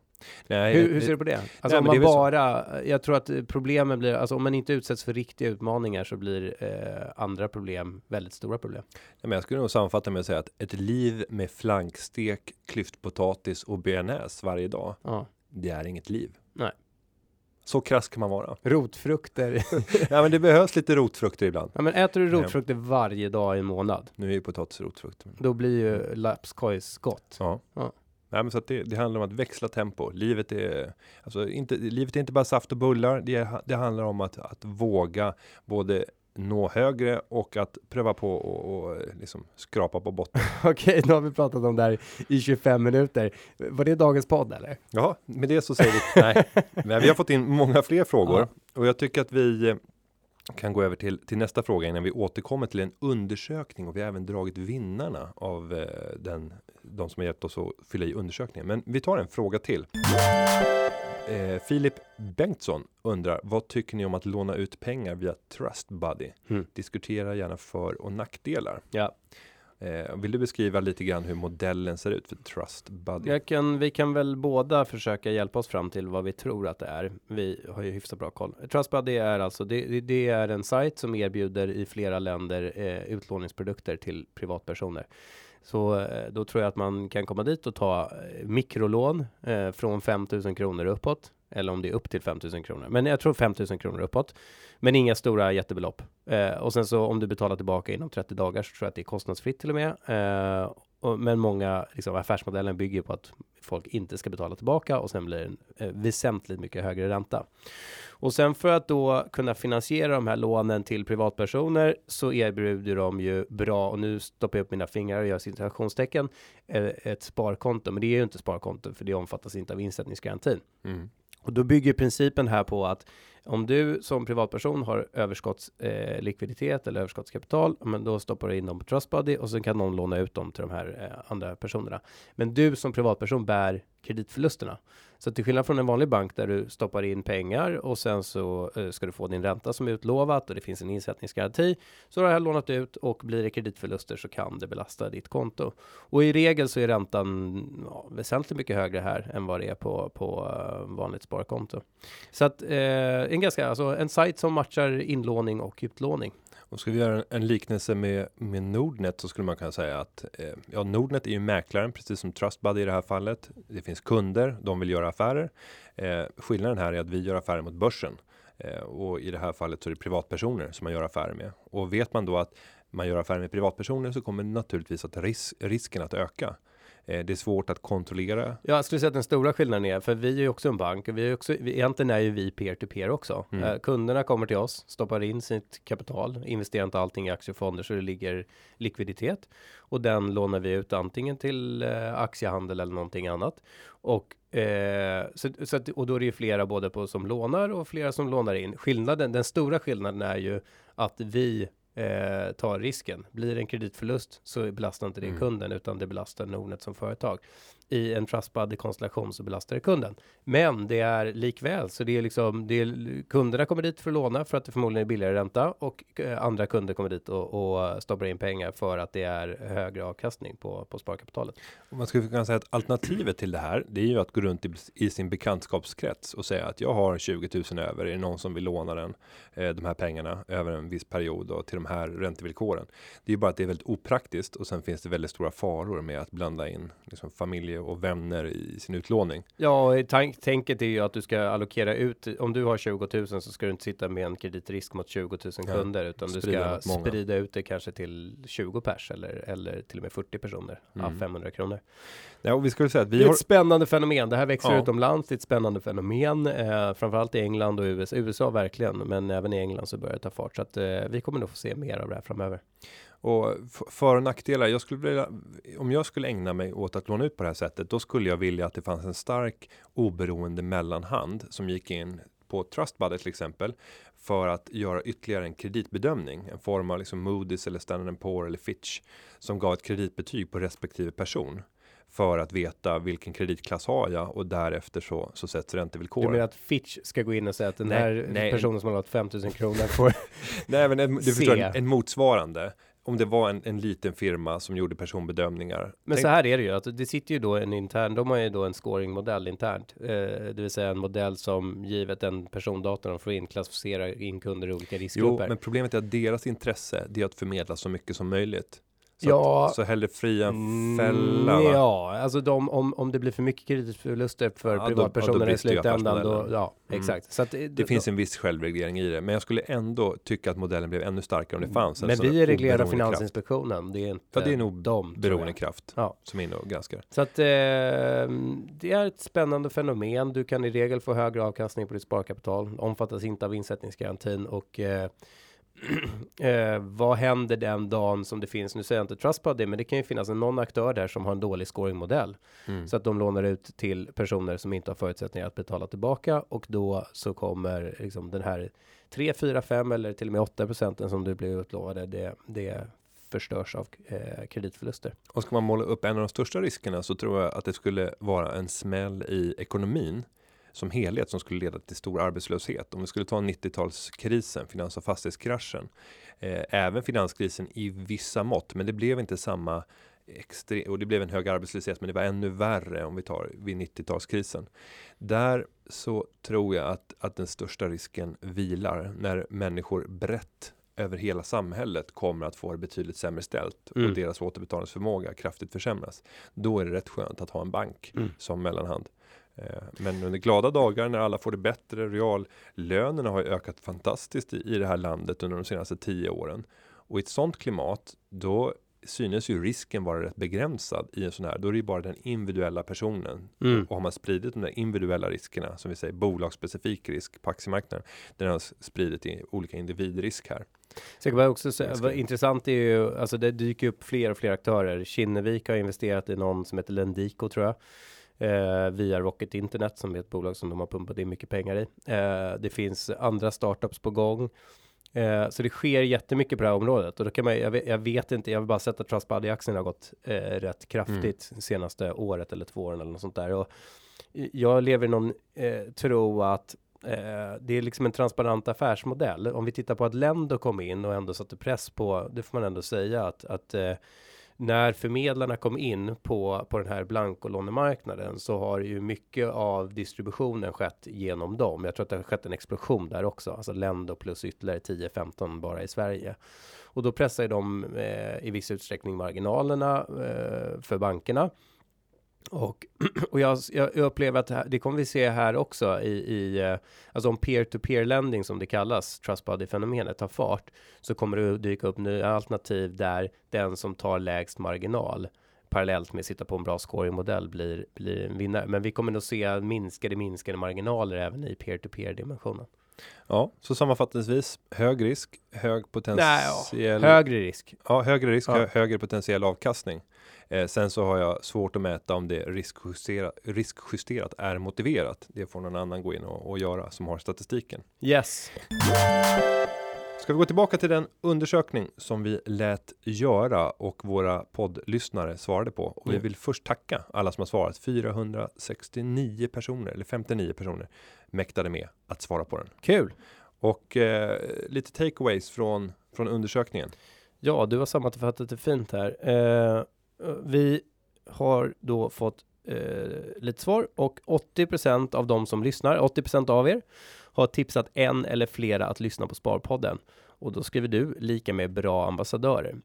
Nej, Hur, hur ser du på det? Alltså Nej, om man bara, jag tror att problemen blir, alltså om man inte utsätts för riktiga utmaningar så blir eh, andra problem väldigt stora problem. Nej, men jag skulle nog sammanfatta med att säga att ett liv med flankstek, klyftpotatis och bearnaise varje dag. Ja. Det är inget liv. Nej. Så krass kan man vara. Rotfrukter. ja, men det behövs lite rotfrukter ibland. ja, men äter du Nej. rotfrukter varje dag i en månad? Nu är ju potatis rotfrukt. Då blir ju lapskojs gott. Ja. Ja. Nej, men så det, det handlar om att växla tempo. Livet är, alltså inte, livet är inte bara saft och bullar. Det, det handlar om att, att våga både nå högre och att pröva på och, och liksom skrapa på botten. Okej, nu har vi pratat om det här i 25 minuter. Var det dagens podd eller? Ja, med det så säger vi nej. Men vi har fått in många fler frågor Ja. och jag tycker att vi eh, kan gå över till, till nästa fråga innan vi återkommer till en undersökning och vi har även dragit vinnarna av eh, den, de som har hjälpt oss att fylla i undersökningen. Men vi tar en fråga till. Eh, Filip Bengtsson undrar vad tycker ni om att låna ut pengar via Trust Buddy? Mm. Diskutera gärna för och nackdelar. Ja. Eh, vill du beskriva lite grann hur modellen ser ut för Trust Buddy? Jag kan, vi kan väl båda försöka hjälpa oss fram till vad vi tror att det är. Vi har ju hyfsat bra koll. Trustbuddy är alltså, det, det- det är en sajt som erbjuder i flera länder eh, utlåningsprodukter till privatpersoner. Så eh, då tror jag att man kan komma dit och ta eh, mikrolån eh, från 5000 kronor uppåt. Eller om det är upp till 5000 kronor. Men jag tror 5000 kronor uppåt. Men inga stora jättebelopp. Eh, och sen så om du betalar tillbaka inom 30 dagar så tror jag att det är kostnadsfritt till och med. Eh, och, men många liksom, affärsmodellen bygger på att folk inte ska betala tillbaka och sen blir det en eh, väsentligt mycket högre ränta. Och sen för att då kunna finansiera de här lånen till privatpersoner så erbjuder de ju bra, och nu stoppar jag upp mina fingrar och gör citationstecken, eh, ett sparkonto. Men det är ju inte sparkonto för det omfattas inte av insättningsgarantin. Mm. Och då bygger principen här på att om du som privatperson har överskottslikviditet eh, eller överskottskapital, men då stoppar du in dem på Trustbuddy och sen kan någon låna ut dem till de här eh, andra personerna. Men du som privatperson bär kreditförlusterna. Så till skillnad från en vanlig bank där du stoppar in pengar och sen så eh, ska du få din ränta som utlovat och det finns en insättningsgaranti. Så har du här lånat ut och blir det kreditförluster så kan det belasta ditt konto. Och i regel så är räntan ja, väsentligt mycket högre här än vad det är på, på eh, vanligt sparkonto. Så att eh, en ganska, alltså en sajt som matchar inlåning och utlåning. Om ska vi göra en, en liknelse med, med Nordnet så skulle man kunna säga att eh, ja, Nordnet är ju mäklaren, precis som Trustbuddy i det här fallet. Det finns kunder, de vill göra affärer. Eh, skillnaden här är att vi gör affärer mot börsen eh, och i det här fallet så är det privatpersoner som man gör affärer med. Och vet man då att man gör affärer med privatpersoner så kommer naturligtvis att ris risken att öka. Eh, det är svårt att kontrollera. Ja, jag skulle säga att den stora skillnaden är, för vi är ju också en bank och vi är också, vi, egentligen är ju vi peer-to-peer också. Mm. Eh, kunderna kommer till oss, stoppar in sitt kapital, investerar inte allting i aktiefonder så det ligger likviditet och den lånar vi ut antingen till eh, aktiehandel eller någonting annat. Och, eh, så, så att, och då är det ju flera både på som lånar och flera som lånar in. Skillnaden, den stora skillnaden är ju att vi eh, tar risken. Blir det en kreditförlust så belastar inte det Mm. kunden utan det belastar Nordnet som företag. I en trustbuddy konstellation så belastar det kunden. Men det är likväl så det är liksom det är, kunderna kommer dit för att låna för att det förmodligen är billigare ränta och eh, andra kunder kommer dit och, och stoppar in pengar för att det är högre avkastning på, på sparkapitalet. Och man skulle kunna säga att alternativet till det här, det är ju att gå runt i, i sin bekantskapskrets och säga att jag har 20 000 över. Är det någon som vill låna den, eh, de här pengarna över en viss period och till de här räntevillkoren? Det är ju bara att det är väldigt opraktiskt och sen finns det väldigt stora faror med att blanda in liksom, familje och vänner i sin utlåning. Ja, tank, tänket är ju att du ska allokera ut, om du har 20 000 så ska du inte sitta med en kreditrisk mot 20 000 Ja, kunder, utan du ska sprida ut det kanske till 20 pers eller, eller till och med 40 personer, ja, Mm. 500 kronor. Ja, och vi skulle säga att Det vi är har ett spännande fenomen. Det här växer Ja. utomlands. Det är ett spännande fenomen, eh, framförallt i England och USA, USA verkligen, men även i England så börjar det ta fart. Så att eh, vi kommer nog få se mer av det här framöver. Och för och nackdelar, jag skulle vilja, om jag skulle ägna mig åt att låna ut på det här sättet, då skulle jag vilja att det fanns en stark oberoende mellanhand som gick in på Trustbuddy till exempel för att göra ytterligare en kreditbedömning, en form av liksom Moody's eller Standard Poor eller Fitch som gav ett kreditbetyg på respektive person för att veta vilken kreditklass har jag och därefter så så sätts Du räntevillkoren. menar att Fitch ska gå in och säga att den Nej, här nej. personen som har lånat 5000 kronor får Nej, men en, du förstår, en, en motsvarande. Om det var en, en liten firma som gjorde personbedömningar. Men Tänk- så här är det ju, att det sitter ju då en intern, de har ju då en scoringmodell internt, eh, det vill säga en modell som givet den persondata de får in klassificerar in kunder i olika Jo, riskgrupper. men problemet är att deras intresse det är att förmedla så mycket som möjligt. Så, Ja. att, så hellre fria än Mm, fälla. va? Ja, alltså de, om, om det blir för mycket kreditförluster för Ja, då- ja, då privatpersoner i slutändan, då, ja, Mm. exakt. Så att det, Det finns en viss självreglering i det, men jag skulle ändå tycka att modellen blev ännu starkare om det fanns. en Men vi av oberoende kraft. Finansinspektionen, det är inte Ja, det är nog de. Beroende kraft Ja. som är inne och granskar. Så att eh, det är ett spännande fenomen. Du kan i regel få högre avkastning på ditt sparkapital, omfattas inte av insättningsgarantin och eh, eh, vad händer den dagen som det finns, nu säger jag inte Trustbuddy, men det kan ju finnas en någon aktör där som har en dålig scoringmodell. Mm. Så att de lånar ut till personer som inte har förutsättningar att betala tillbaka och då så kommer liksom den här 3, 4, 5 eller till och med 8 procenten som du blev utlovade. Det, det förstörs av eh, kreditförluster. Och ska man måla upp en av de största riskerna så tror jag att det skulle vara en smäll i ekonomin som helhet som skulle leda till stor arbetslöshet. Om vi skulle ta 90-talskrisen, finans och fastighetskraschen, eh, även finanskrisen i vissa mått, men det blev inte samma extre- och det blev en hög arbetslöshet, men det var ännu värre om vi tar vid 90-talskrisen. Där så tror jag att, att den största risken vilar när människor brett över hela samhället kommer att få det betydligt sämre ställt Mm. och deras återbetalningsförmåga kraftigt försämras. Då är det rätt skönt att ha en bank Mm. som mellanhand. Eh, Men under glada dagar när alla får det bättre, reallönerna har ju ökat fantastiskt i, det här landet under de senaste tio åren. Och i ett sånt klimat, då synes ju risken vara rätt begränsad i en sån här. Då är det ju bara den individuella personen. Mm. Och har man spridit de där individuella riskerna, som vi säger bolagsspecifik risk på aktiemarknaden, den har spridit i olika individrisk här. Så jag kan också säga, vad intressant är ju, alltså det dyker upp fler och fler aktörer. Kinnevik har investerat i någon som heter Lendico tror jag. Eh, via Rocket Internet som är ett bolag som de har pumpat in mycket pengar i. Eh, det finns andra startups på gång. Eh, så det sker jättemycket på det här området och då kan man, jag vet, jag vet inte, jag har bara sett att Trustbuddy aktien har gått eh, rätt kraftigt senaste året eller två åren eller något sånt där. Och jag lever i någon eh, tro att eh, det är liksom en transparent affärsmodell. Om vi tittar på att Lendo kom in och ändå satte press på, det får man ändå säga att, att när förmedlarna kom in på, på den här blankolånemarknaden så har ju mycket av distributionen skett genom dem. Jag tror att det har skett en explosion där också, alltså Lendo plus ytterligare 10-15 bara i Sverige. Och då pressar ju de eh, i viss utsträckning marginalerna eh, för bankerna. Och, och jag, jag upplever att det här- det kommer vi se här också i, i eh, alltså om peer-to-peer lending som det kallas, trustbuddy-fenomenet tar fart, så kommer det dyka upp nya alternativ där den som tar lägst marginal parallellt med att sitta på en bra scoring-modell blir, blir en vinnare. Men vi kommer nog se minskade, minskade marginaler även i peer-to-peer dimensionen. Ja, så sammanfattningsvis hög risk, hög Nej, potentiell. ja. Högre risk. Ja, högre risk, Ja. hö- högre potentiell avkastning. Eh, sen så har jag svårt att mäta om det riskjusterat, riskjusterat är motiverat. Det får någon annan gå in och, och göra som har statistiken. Yes. Ska vi gå tillbaka till den undersökning som vi lät göra och våra poddlyssnare svarade på. Och vi Mm. vill först tacka alla som har svarat. 469 personer eller 59 personer mäktade med att svara på den. Kul. Och eh, lite takeaways från från undersökningen. Ja, du har sammanfattat det fint här. Eh, vi har då fått eh, lite svar och 80% av de som lyssnar, 80% av er, har tipsat en eller flera att lyssna på Sparpodden. Och då skriver du lika med bra ambassadörer.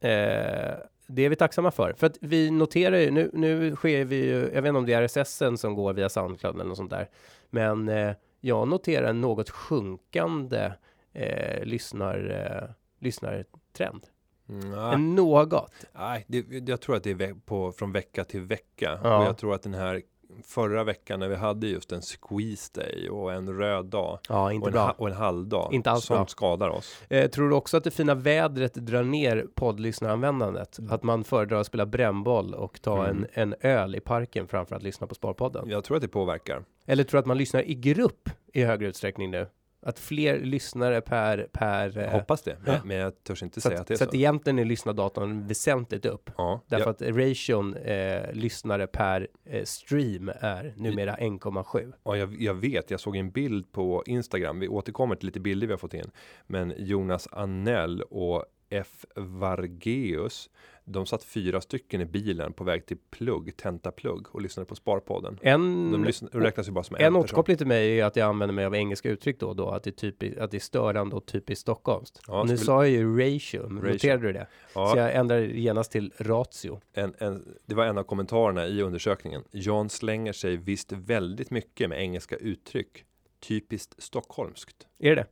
Eh, det är vi tacksamma för, för att vi noterar ju nu. Nu sker vi ju. Jag vet inte om det är RSS som går via Soundcloud eller något sånt där, men eh, jag noterar en något sjunkande eh, lyssnar eh, lyssnartrend. Mm, En något. Nej, det, jag tror att det är på, från vecka till vecka. Ja. Och jag tror att den här förra veckan när vi hade just en squeeze day och en röd dag Ja, och inte en, bra. och en halvdag. Inte alls Sånt bra. skadar oss. Eh, tror du också att det fina vädret drar ner poddlyssnaranvändandet? Att man föredrar att spela brännboll och ta Mm. en, en öl i parken framför att lyssna på Sparpodden? Jag tror att det påverkar. Eller tror du att man lyssnar i grupp i högre utsträckning nu? Att fler lyssnare per... per eh, Hoppas det, men, ja. men jag törs inte så säga att, att det är så så. att egentligen är lyssnardatorn väsentligt upp. ja, Därför jag, att ration eh, lyssnare per eh, stream är numera 1,7. ja, jag, jag vet, jag såg en bild på Instagram. Vi återkommer till lite bilder vi har fått in. Men Jonas Annell och F. Vargeus. De satt fyra stycken i bilen på väg till plugg, tenta plugg och lyssnade på Sparpodden. En, De lyssn- räknas ju bara som en, En återkoppling till mig är att jag använder mig av engelska uttryck då och då, att det är, typiskt, att det är störande och typiskt stockholmskt. Ja, nu sa jag ju ratio, Ratio. noterade du det? Så Ja, jag ändrar genast till ratio. en, en, det var en av kommentarerna i undersökningen. John slänger sig visst väldigt mycket med engelska uttryck. Typiskt stockholmskt. Är det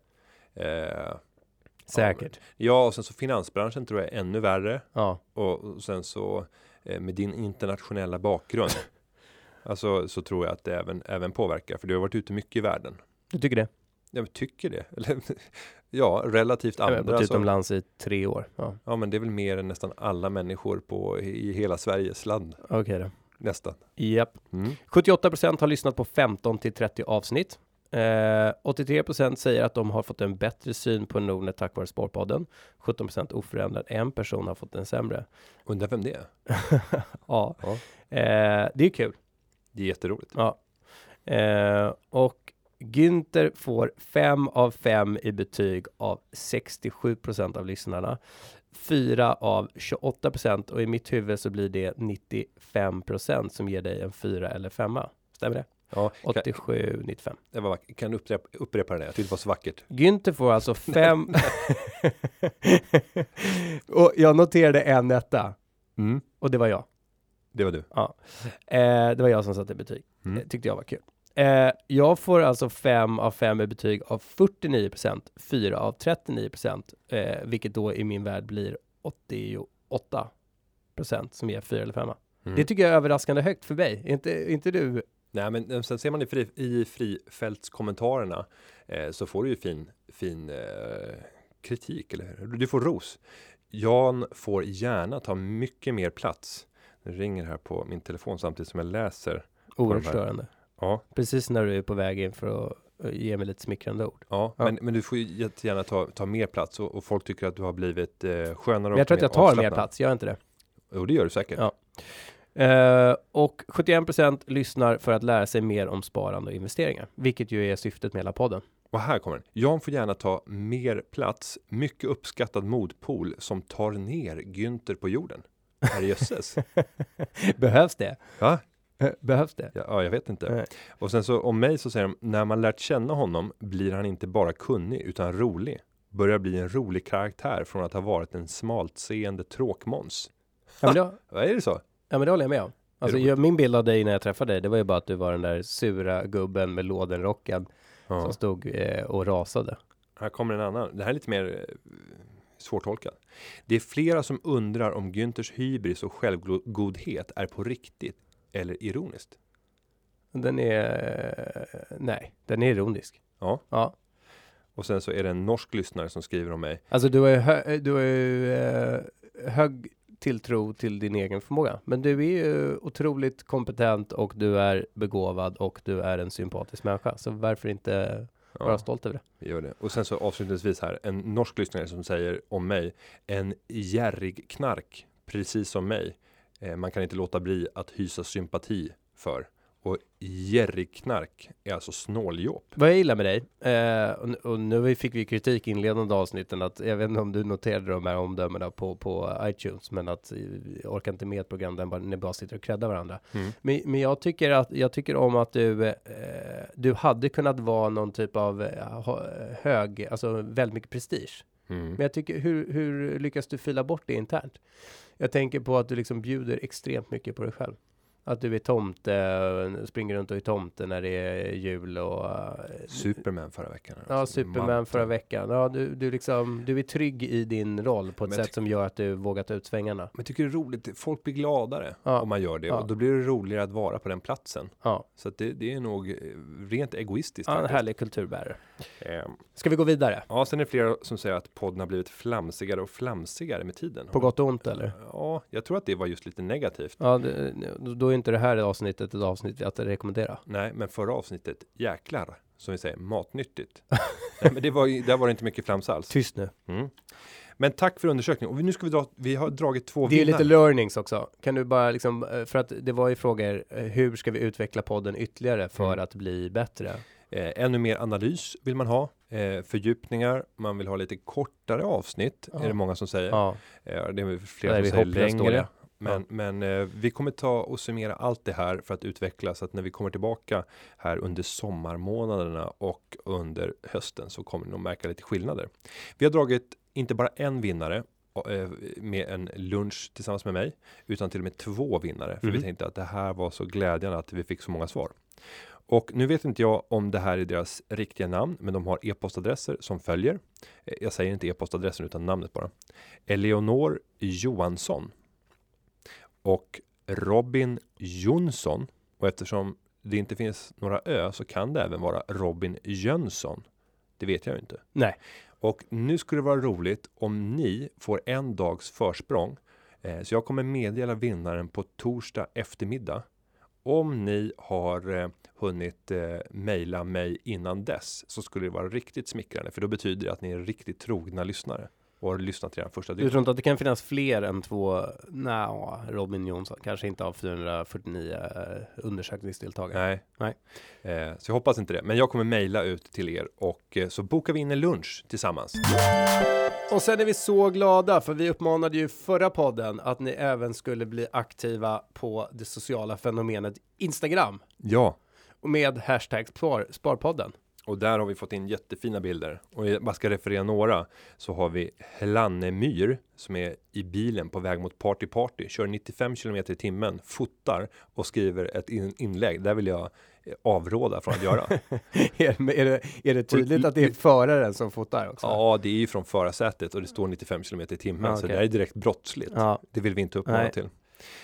det? Eh, Säkert. ja, och sen så finansbranschen tror jag är ännu värre. Ja. Och, sen så eh, med din internationella bakgrund. alltså så tror jag att det även, även påverkar. För du har varit ute mycket i världen. Du tycker det? Jag tycker det. Eller, ja, relativt Jag har andra. som- utomlands i tre år. Ja. ja, men det är väl mer än nästan alla människor på i hela Sveriges land. Okej då. Nästan. Japp. Mm. 78% har lyssnat på 15 till 30 avsnitt. Eh, 83% säger att de har fått en bättre syn på Nordnet tack vare Sparpodden. 17% oförändrad. En person har fått en sämre. Undrar vem det är? ja, Ja. eh, det är kul. Det är jätteroligt. Ja. Eh, och Günther får 5 av 5 i betyg av 67% av lyssnarna. 4 av 28% och i mitt huvud så blir det 95% som ger dig en 4 eller 5. Stämmer det? Ja, kan, 87, 95. det var vackert. kan du upprepa, upprepa det? där? Jag tyckte det var så vackert. Günther får alltså 5. och jag noterade en etta. Mm. Och det var jag. Det var du. Eh, det var jag som satte betyg. Mm. Eh, tyckte jag var kul. Eh, jag får alltså 5 av 5 i betyg av 49% 4 av 39 eh, vilket då i min värld blir 88% som ger 4 eller 5. Mm. Det tycker jag är överraskande högt för mig. Inte, inte du? Nej, men eh, sen ser man i, fri, i frifältskommentarerna eh, så får du ju fin, fin eh, kritik, eller? Du får ros. Jan får gärna ta mycket mer plats. Det ringer här på min telefon samtidigt som jag läser. Oerhört störande. Ja, Precis när du är på väg in för att eh, ge mig lite smickrande ord. ja, Ja. Men, men du får ju jättegärna ta, ta mer plats och, och folk tycker att du har blivit eh, skönare Men jag tror att jag tar mer plats, gör jag inte det? Jo, det gör du säkert. Ja. Eh, och 71% lyssnar för att lära sig mer om sparande och investeringar, vilket ju är syftet med hela podden. Och här kommer den. Jan får gärna ta mer plats. Mycket uppskattad modpol som tar ner Günther på jorden. Herrejösses. Behövs det? Va? Eh, Behövs det? Ja, ja, jag vet inte. Nej. Och sen så om mig så säger de, när man lärt känna honom blir han inte bara kunnig utan rolig. Börjar bli en rolig karaktär från att ha varit en smaltseende tråkmåns. Ja, men Vad är det så? Ja, men det håller jag med om. Alltså, jag, min bild av dig när jag träffade dig, det var ju bara att du var den där sura gubben med lådenrocken Ja. som stod eh, och rasade. Här kommer en annan. Det här är lite mer eh, svårtolkat. Det är flera som undrar om Günthers hybris och självgodhet är på riktigt eller ironiskt. Den är, eh, nej, den är ironisk. Ja. Ja, Och sen så är det en norsk lyssnare som skriver om mig. alltså du har ju, hö, du har ju eh, hög tilltro till din egen förmåga. Men du är ju otroligt kompetent och du är begåvad och du är en sympatisk människa. Så varför inte vara Ja, stolt över det? vi gör det. Och sen så avslutningsvis här en norsk lyssnare som säger om mig. En järrig knark, precis som mig. Eh, man kan inte låta bli att hysa sympati för. Och järrig knark är alltså snåljåp. Vad jag gillar med dig, eh, och, och nu fick vi kritik inledande avsnitten att jag vet inte om du noterade de här omdömena på, på iTunes, men att eh, jag orkar inte med ett program där ni bara sitter och creddar varandra. Mm. Men, men jag tycker att jag tycker om att du, eh, du hade kunnat vara någon typ av eh, hög, alltså väldigt mycket prestige. Mm. Men jag tycker, hur, hur lyckas du fila bort det internt? Jag tänker på att du liksom bjuder extremt mycket på dig själv. Att du är tomte, springer runt och är tomte när det är jul och... eh, Superman förra veckan. Ja, Superman Manteln. förra veckan. Ja, du, du liksom, du är trygg i din roll på ett Men sätt som gör att du vågar ta ut svängarna. Men tycker det är roligt, folk blir gladare Ja. om man gör det Ja. och då blir det roligare att vara på den platsen. Ja, Så det, det är nog eh, rent egoistiskt. ja en härlig kulturbärare. Ehm, Ska vi gå vidare? Ja, sen är det flera som säger att podden har blivit flamsigare och flamsigare med tiden. På gott och ont eller? Ja, jag tror att det var just lite negativt. Ja, det, då är inte det här avsnittet ett avsnitt att rekommendera. Nej, men förra avsnittet, jäklar, som vi säger, matnyttigt. Nej, men det var, ju- där var det inte mycket flams alls. Tyst nu. Mm. Men tack för undersökningen. Och nu ska vi dra, vi har dragit två Det är vinnare. lite learnings också. Kan du bara liksom, eh, för att det var ju frågor, eh, hur ska vi utveckla podden ytterligare för Mm. att bli bättre? Eh, ännu mer analys vill man ha. Eh, fördjupningar, man vill ha lite kortare avsnitt, Ja. är det många som säger. Ja, Eh, det är flera Där är som vi säger längre. Men, men eh, vi kommer ta och summera allt det här för att utveckla så att när vi kommer tillbaka här under sommarmånaderna och under hösten så kommer ni nog märka lite skillnader. Vi har dragit inte bara en vinnare eh, med en lunch tillsammans med mig utan till och med två vinnare för vi Mhm. tänkte att det här var så glädjande att vi fick så många svar. Och nu vet inte jag om det här är deras riktiga namn, men de har e-postadresser som följer. Eh, Jag säger inte e-postadressen utan namnet bara. Eleonor Johansson och Robin Jonsson. Och eftersom det inte finns några ö så kan det även vara Robin Jönsson. Det vet jag ju inte. nej. Och nu skulle det vara roligt om ni får en dags försprång. Eh, så jag kommer meddela vinnaren på torsdag eftermiddag. Om ni har eh, hunnit eh, mejla mig innan dess så skulle det vara riktigt smickrande för då betyder det att ni är riktigt trogna lyssnare. Och har lyssnat redan första Du dygnet. tror inte att det kan finnas fler än två, nja, Robin Jonsson, kanske inte av 449 eh, undersökningsdeltagare. Nej. Nej. Eh, så jag hoppas inte det. Men jag kommer mejla ut till er och eh, så bokar vi in en lunch tillsammans. Och sen är vi så glada, för vi uppmanade ju förra podden att ni även skulle bli aktiva på det sociala fenomenet Instagram Ja, och med hashtag spar, Sparpodden. Och där har vi fått in jättefina bilder. Och jag bara ska referera några så har vi Helanne Myr som är i bilen på väg mot Party Party, kör 95 km i timmen, fotar och skriver ett in- inlägg. Där vill jag eh, avråda från att göra. är, är, det, är det tydligt att det är föraren som fotar också? ja, det är ju från förarsätet och det står 95 km i timmen, Ja, så det är direkt brottsligt. Ja. Det vill vi inte uppmana till.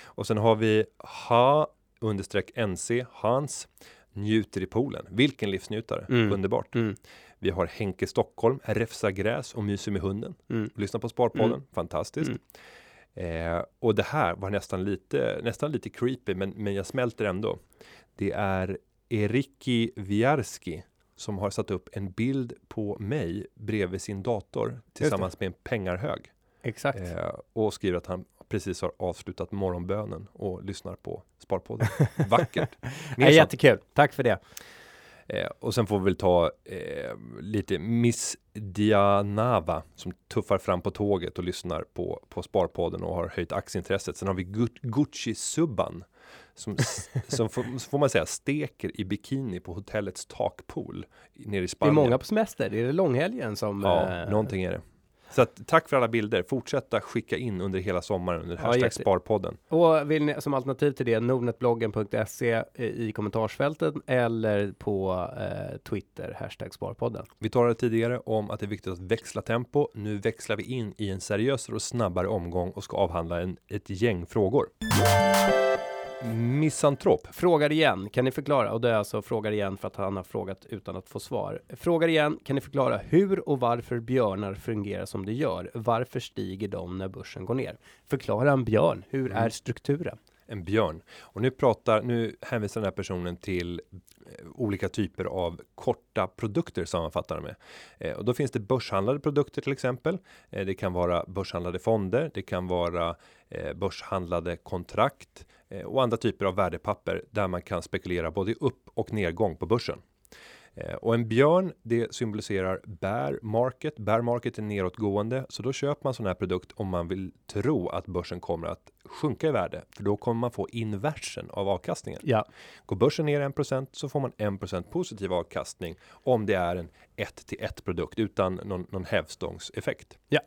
Och sen har vi ha understreck NC Hans njuter i poolen. Vilken livsnjutare. Mm. Underbart. Mm. Vi har Henke Stockholm, räfsar gräs och myser med hunden. Mm. Lyssna på Sparpodden. Mm. Fantastiskt. Eh, och det här var nästan lite, nästan lite creepy, men, men jag smälter ändå. Det är Eriki Wiarski som har satt upp en bild på mig bredvid sin dator tillsammans med en pengarhög. Exakt. Eh, och skriver att han precis har avslutat morgonbönen och lyssnar på Sparpodden. Vackert. Ja, jättekul, tack för det. Eh, och sen får vi väl ta eh, lite Miss Dianava som tuffar fram på tåget och lyssnar på, på Sparpodden och har höjt aktieintresset. Sen har vi Gu- Gucci-subban som, s- som får, får man säga steker i bikini på hotellets takpool nere i Det är Spanien. många på semester, är det långhelgen som... Ja, eh, någonting är det. Så att, tack för alla bilder. Fortsätta skicka in under hela sommaren under Ja, hashtag jätte- Sparpodden. Och vill ni som alternativ till det, nordnetbloggen.se i kommentarsfältet eller på eh, Twitter, hashtag Sparpodden. Vi talade tidigare om att det är viktigt att växla tempo. Nu växlar vi in i en seriösare och snabbare omgång och ska avhandla en, ett gäng frågor. Misantrop. Frågar igen, kan ni förklara? Och det är alltså frågar igen för att han har frågat utan att få svar. Frågar igen, kan ni förklara hur och varför björnar fungerar som det gör? Varför stiger de när börsen går ner? Förklara en björn, hur är strukturen? En björn. Och nu pratar, nu hänvisar den här personen till eh, olika typer av korta produkter sammanfattar de med. Eh, och då finns det börshandlade produkter till exempel. Eh, det kan vara börshandlade fonder. Det kan vara eh, börshandlade kontrakt och andra typer av värdepapper där man kan spekulera både upp och nedgång på börsen. Eh, Och en björn, det symboliserar bear market. Bear market är nedåtgående, så då köper man sån här produkt om man vill tro att börsen kommer att sjunka i värde, för då kommer man få inversen av avkastningen. Ja, Går börsen ner 1% så får man 1% positiv avkastning om det är en 1 till 1 produkt utan någon, någon hävstångseffekt. Ja.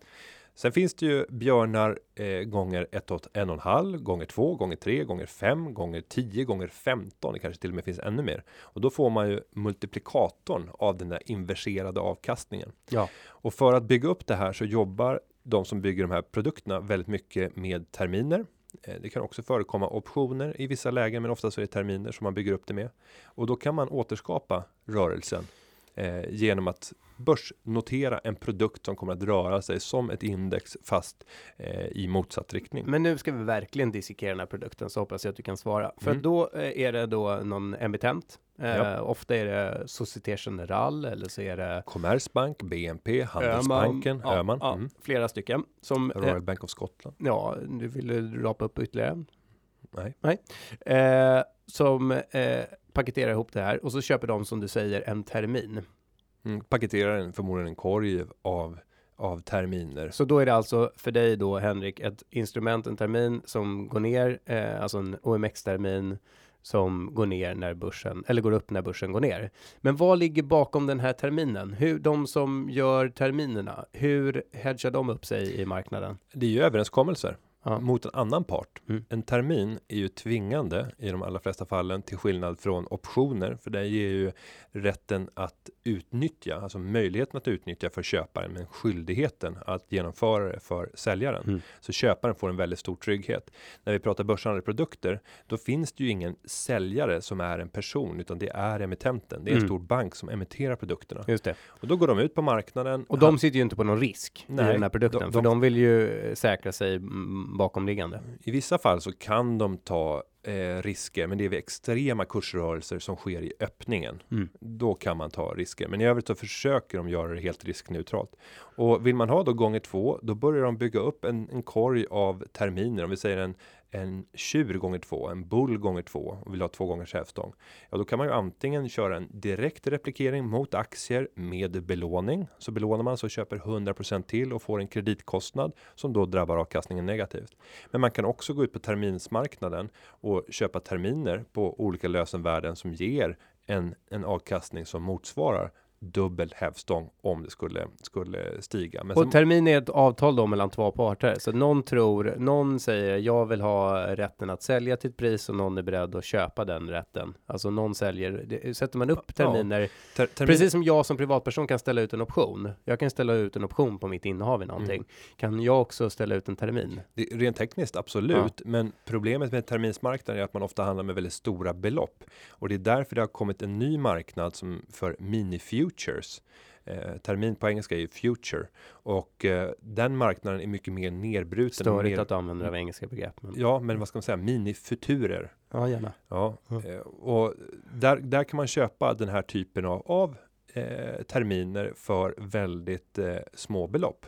Sen finns det ju björnar eh, gånger 1 åt 1,5 gånger 2 gånger 3 gånger 5 gånger 10 gånger 15. Det kanske till och med finns ännu mer och då får man ju multiplikatorn av den där inverserade avkastningen. ja, Och för att bygga upp det här så jobbar de som bygger de här produkterna väldigt mycket med terminer. Eh, Det kan också förekomma optioner i vissa lägen, men ofta så är det terminer som man bygger upp det med. Och då kan man återskapa rörelsen eh, genom att börsnotera en produkt som kommer att röra sig som ett index fast eh, i motsatt riktning. men nu ska vi verkligen dissekera den här produkten så hoppas jag att du kan svara. För Mm. då eh, är det då någon emittent. Eh, Ja. Ofta är det Société Générale eller så är det Kommersbank, BNP, Handelsbanken, ja, Öhman, ja, mm. flera stycken som eh, Royal Bank of Scotland. Ja, du vill rapa upp ytterligare en? Nej. Eh, som eh, paketerar ihop det här och så köper de som du säger en termin. Mm, paketerar en, förmodligen en korg av, av terminer. Så då är det alltså för dig då Henrik ett instrument, en termin som går ner, eh, alltså en OMX-termin som går ner när börsen, eller går upp när börsen går ner. Men vad ligger bakom den här terminen? Hur, de som gör terminerna, hur hedgar de upp sig i marknaden? Det är ju överenskommelser Ja. mot en annan part. Mm. En termin är ju tvingande i de allra flesta fallen till skillnad från optioner, för det ger ju rätten att utnyttja, alltså möjligheten att utnyttja för köparen, men skyldigheten att genomföra det för säljaren. Mm. Så köparen får en väldigt stor trygghet. När vi pratar börshandlade produkter, då finns det ju ingen säljare som är en person, utan det är emittenten. Det är en Mm. stor bank som emitterar produkterna. Just det. Och då går de ut på marknaden. Och de sitter ju inte på någon risk Nej, i den här produkten, de- för de- de vill ju säkra sig bakomliggande. I vissa fall så kan de ta eh, risker, men det är vid extrema kursrörelser som sker i öppningen. Mm. Då kan man ta risker, men i övrigt så försöker de göra det helt riskneutralt. Och vill man ha då gånger två, då börjar de bygga upp en, en korg av terminer. Om vi säger en, en tjur gånger två, en bull gånger två och vill ha två gångers hävstång. Ja, då kan man ju antingen köra en direkt replikering mot aktier med belåning. Så belånar man så köper 100% till och får en kreditkostnad som då drabbar avkastningen negativt. Men man kan också gå ut på terminsmarknaden och och köpa terminer på olika lösenvärden som ger en, en avkastning som motsvarar dubbel hävstång om det skulle skulle stiga. Men Och sen- termin är ett avtal då mellan två parter. Så någon tror, någon säger jag vill ha rätten att sälja till ett pris och någon är beredd att köpa den rätten. Alltså någon säljer, det, sätter man upp Ja. terminer. ter, termin, Precis som jag som privatperson kan ställa ut en option. Jag kan ställa ut en option på mitt innehav i någonting. Mm. Kan jag också ställa ut en termin? Det, rent tekniskt absolut, men problemet med terminsmarknaden är att man ofta handlar med väldigt stora belopp och det är därför det har kommit en ny marknad som för mini futures. Eh, termin på engelska är ju future och eh, den marknaden är mycket mer nedbruten. Störigt mer, att använda av engelska begrepp. Men... Ja, men vad ska man säga? Mini-futurer. Ja, gärna. Ja, eh, och där, där kan man köpa den här typen av, av eh, terminer för väldigt eh, små belopp.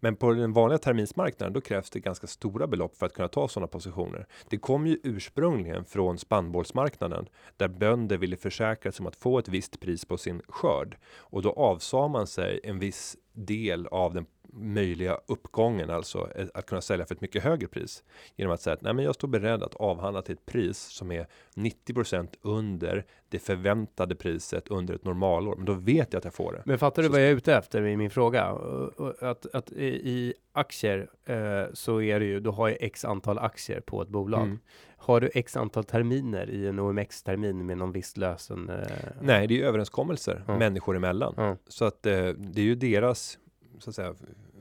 Men på den vanliga terminsmarknaden, då krävs det ganska stora belopp för att kunna ta sådana positioner. Det kom ju ursprungligen från spannmålsmarknaden där bönder ville försäkra sig om att få ett visst pris på sin skörd och då avsade man sig en viss del av den möjliga uppgången, alltså eh, att kunna sälja för ett mycket högre pris genom att säga att nej, men jag står beredd att avhandla till ett pris som är 90% under det förväntade priset under ett normalår. Men då vet jag att jag får det. Men fattar du Så- vad jag är ute efter i min fråga? Att, att i, aktier eh, så är det ju, du har ju x antal aktier på ett bolag. Mm. Har du x antal terminer i en OMX-termin med någon viss lösen? Eh, Nej, det är överenskommelser Ja. människor emellan. Ja. Så att eh, det är ju deras så att säga,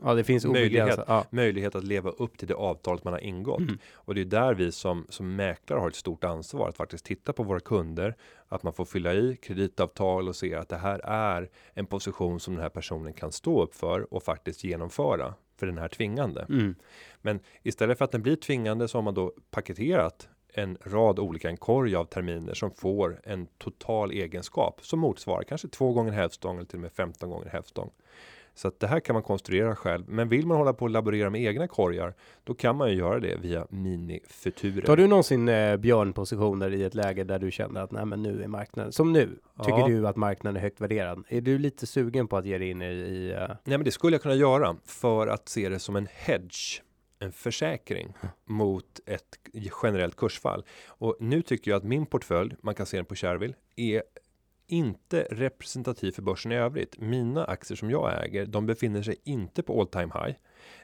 ja, det finns Möjlighet. Ja. möjlighet att leva upp till det avtalet man har ingått. Mm. Och det är där vi som, som mäklare har ett stort ansvar att faktiskt titta på våra kunder, att man får fylla i kreditavtal och se att det här är en position som den här personen kan stå upp för och faktiskt genomföra för den här tvingande. Mm. Men istället för att den blir tvingande så har man då paketerat en rad olika, en korg av terminer som får en total egenskap som motsvarar kanske två gånger hävstång eller till och med 15 gånger hävstång. Så att det här kan man konstruera själv. Men vill man hålla på och laborera med egna korgar, då kan man ju göra det via minifuturer. Tar du någonsin eh, björnpositioner i ett läge där du känner att nej, men nu är marknaden som nu? Tycker Ja. du att marknaden är högt värderad? Är du lite sugen på att ge dig in i, i eh, Nej, men det skulle jag kunna göra för att se det som en hedge, en försäkring mot ett generellt kursfall. Och nu tycker jag att min portfölj, man kan se den på Shareville, är inte representativ för börsen i övrigt. Mina aktier som jag äger, de befinner sig inte på all time high.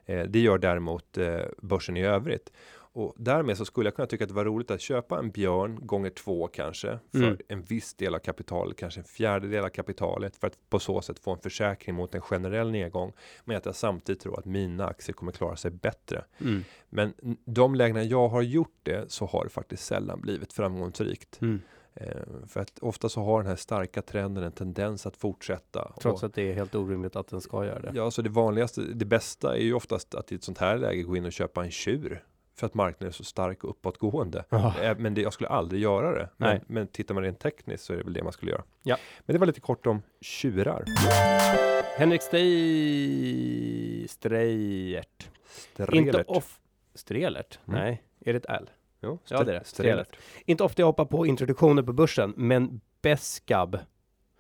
Eh, det gör däremot eh, börsen i övrigt. Och därmed så skulle jag kunna tycka att det var roligt att köpa en björn gånger två kanske för Mm. en viss del av kapitalet, kanske en fjärdedel av kapitalet för att på så sätt få en försäkring mot en generell nedgång. Men att jag samtidigt tror att mina aktier kommer klara sig bättre. mm, Men de lägena jag har gjort det så har det faktiskt sällan blivit framgångsrikt. mm. Eh, för att ofta så har den här starka trenden en tendens att fortsätta. Trots och, att det är helt orimligt att den ska göra det. Ja, så det vanligaste, det bästa är ju oftast att i ett sånt här läge gå in och köpa en tjur. För att marknaden är så stark och uppåtgående. Ja. Eh, Men det, jag skulle aldrig göra det. Men, Nej. men tittar man rent tekniskt så är det väl det man skulle göra. Ja. Men det var lite kort om tjurar. Henrik Stej... Strejert. Inte Strelert. off... Strelert? Mm. Nej, är det ett L? Jo, Ja, det är det. Strelert. Inte ofta jag hoppar på introduktioner på börsen, men Beskab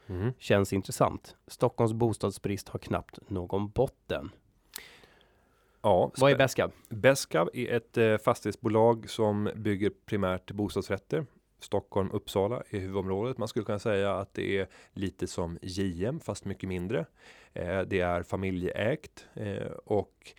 Mhm. känns intressant. Stockholms bostadsbrist har knappt någon botten. Ja, Vad är Beskab? Beskav är ett eh, fastighetsbolag som bygger primärt bostadsrätter. Stockholm, Uppsala är huvudområdet. Man skulle kunna säga att det är lite som JM fast mycket mindre. Eh, det är familjeägt eh, och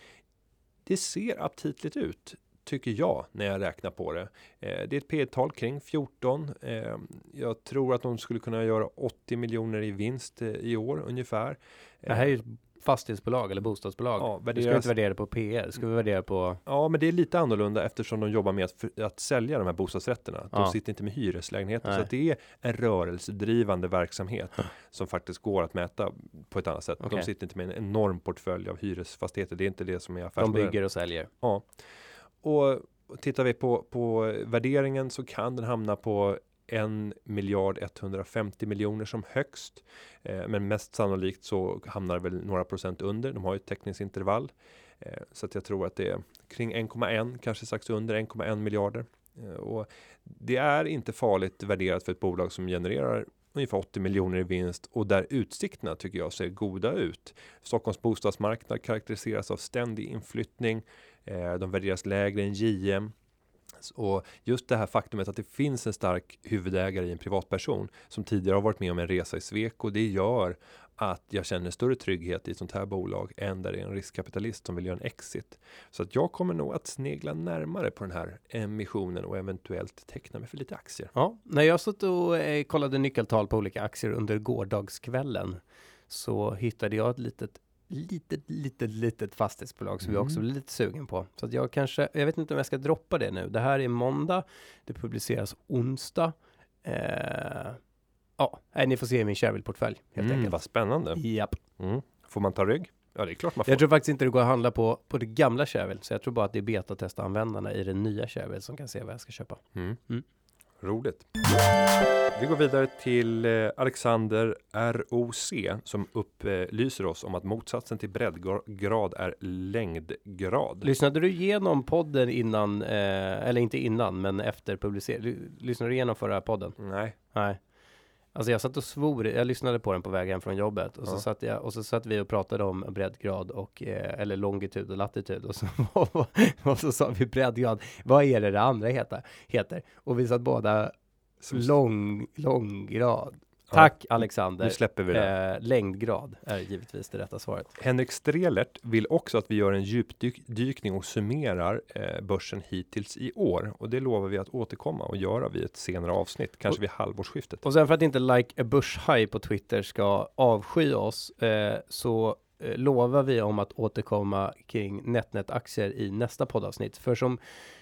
det ser aptitligt ut tycker jag när jag räknar på det. Eh, det är ett P tal kring 14. Eh, jag tror att de skulle kunna göra 80 miljoner i vinst eh, i år ungefär. Det här är ju ett fastighetsbolag eller bostadsbolag. Ja, du ska värderas- inte värdera på PE, ska vi värdera på... Ja, men det är lite annorlunda eftersom de jobbar med att, för, att sälja de här bostadsrätterna. De Ja. sitter inte med hyreslägenheter. Nej. Så det är en rörelsedrivande verksamhet som faktiskt går att mäta på ett annat sätt. Okej. De sitter inte med en enorm portfölj av hyresfastigheter. Det är inte det som är De affärsmodellen. bygger och säljer. Ja. Och tittar vi på, på värderingen så kan den hamna på 1 miljard 150 miljoner som högst. Eh, men mest sannolikt så hamnar det väl några procent under. De har ju ett täckningsintervall. Eh, så att jag tror att det är kring 1,1, kanske strax under 1,1 miljarder. Eh, och det är inte farligt värderat för ett bolag som genererar ungefär 80 miljoner i vinst och där utsikterna tycker jag ser goda ut. Stockholms bostadsmarknad karaktäriseras av ständig inflyttning. Eh, de värderas lägre än JM. Och just det här faktumet att det finns en stark huvudägare i en privatperson som tidigare har varit med om en resa i svek och Det gör att jag känner större trygghet i ett sånt här bolag än där det är en riskkapitalist som vill göra en exit. Så att jag kommer nog att snegla närmare på den här emissionen och eventuellt teckna mig för lite aktier. Ja, när jag satt och eh, kollade nyckeltal på olika aktier under gårdagskvällen så hittade jag ett litet litet, litet, litet fastighetsbolag som Mm. jag också blev lite sugen på. Så att jag kanske, jag vet inte om jag ska droppa det nu. Det här är måndag, det publiceras onsdag. Eh, ja, nej, ni får se min Shareville-portfölj helt Mm, enkelt. vad spännande. Japp. Mm. Får man ta rygg? Ja, det är klart man får. Jag tror faktiskt inte det går att handla på, på det gamla Shareville, så jag tror bara att det är betatesta-användarna i det nya Shareville som kan se vad jag ska köpa. Mm. Roligt. Vi går vidare till eh, Alexander ROC som upplyser oss om att motsatsen till breddgrad är längdgrad. Lyssnade du igenom podden innan, eh, eller inte innan, men efter publicering? Lyssnade du igenom förra podden? Nej, Nej. Alltså jag satt och svor, jag lyssnade på den på väg hem från jobbet och så Ja. satt jag och så satt vi och pratade om breddgrad och eh, eller longitud och latitud och så, och så sa vi breddgrad. Vad är det det andra heter? heter? Och vi satt båda lång, långgrad. Tack Alexander. nu släpper vi det. Eh, längdgrad är givetvis det rätta svaret. Henrik Strelert vill också att vi gör en djupdykning och summerar eh, börsen hittills i år och det lovar vi att återkomma och göra vid ett senare avsnitt, kanske vid halvårsskiftet. Och sen för att inte like a börshaj på Twitter ska avsky oss eh, så eh, lovar vi om att återkomma kring NetNet-aktier i nästa poddavsnitt. För som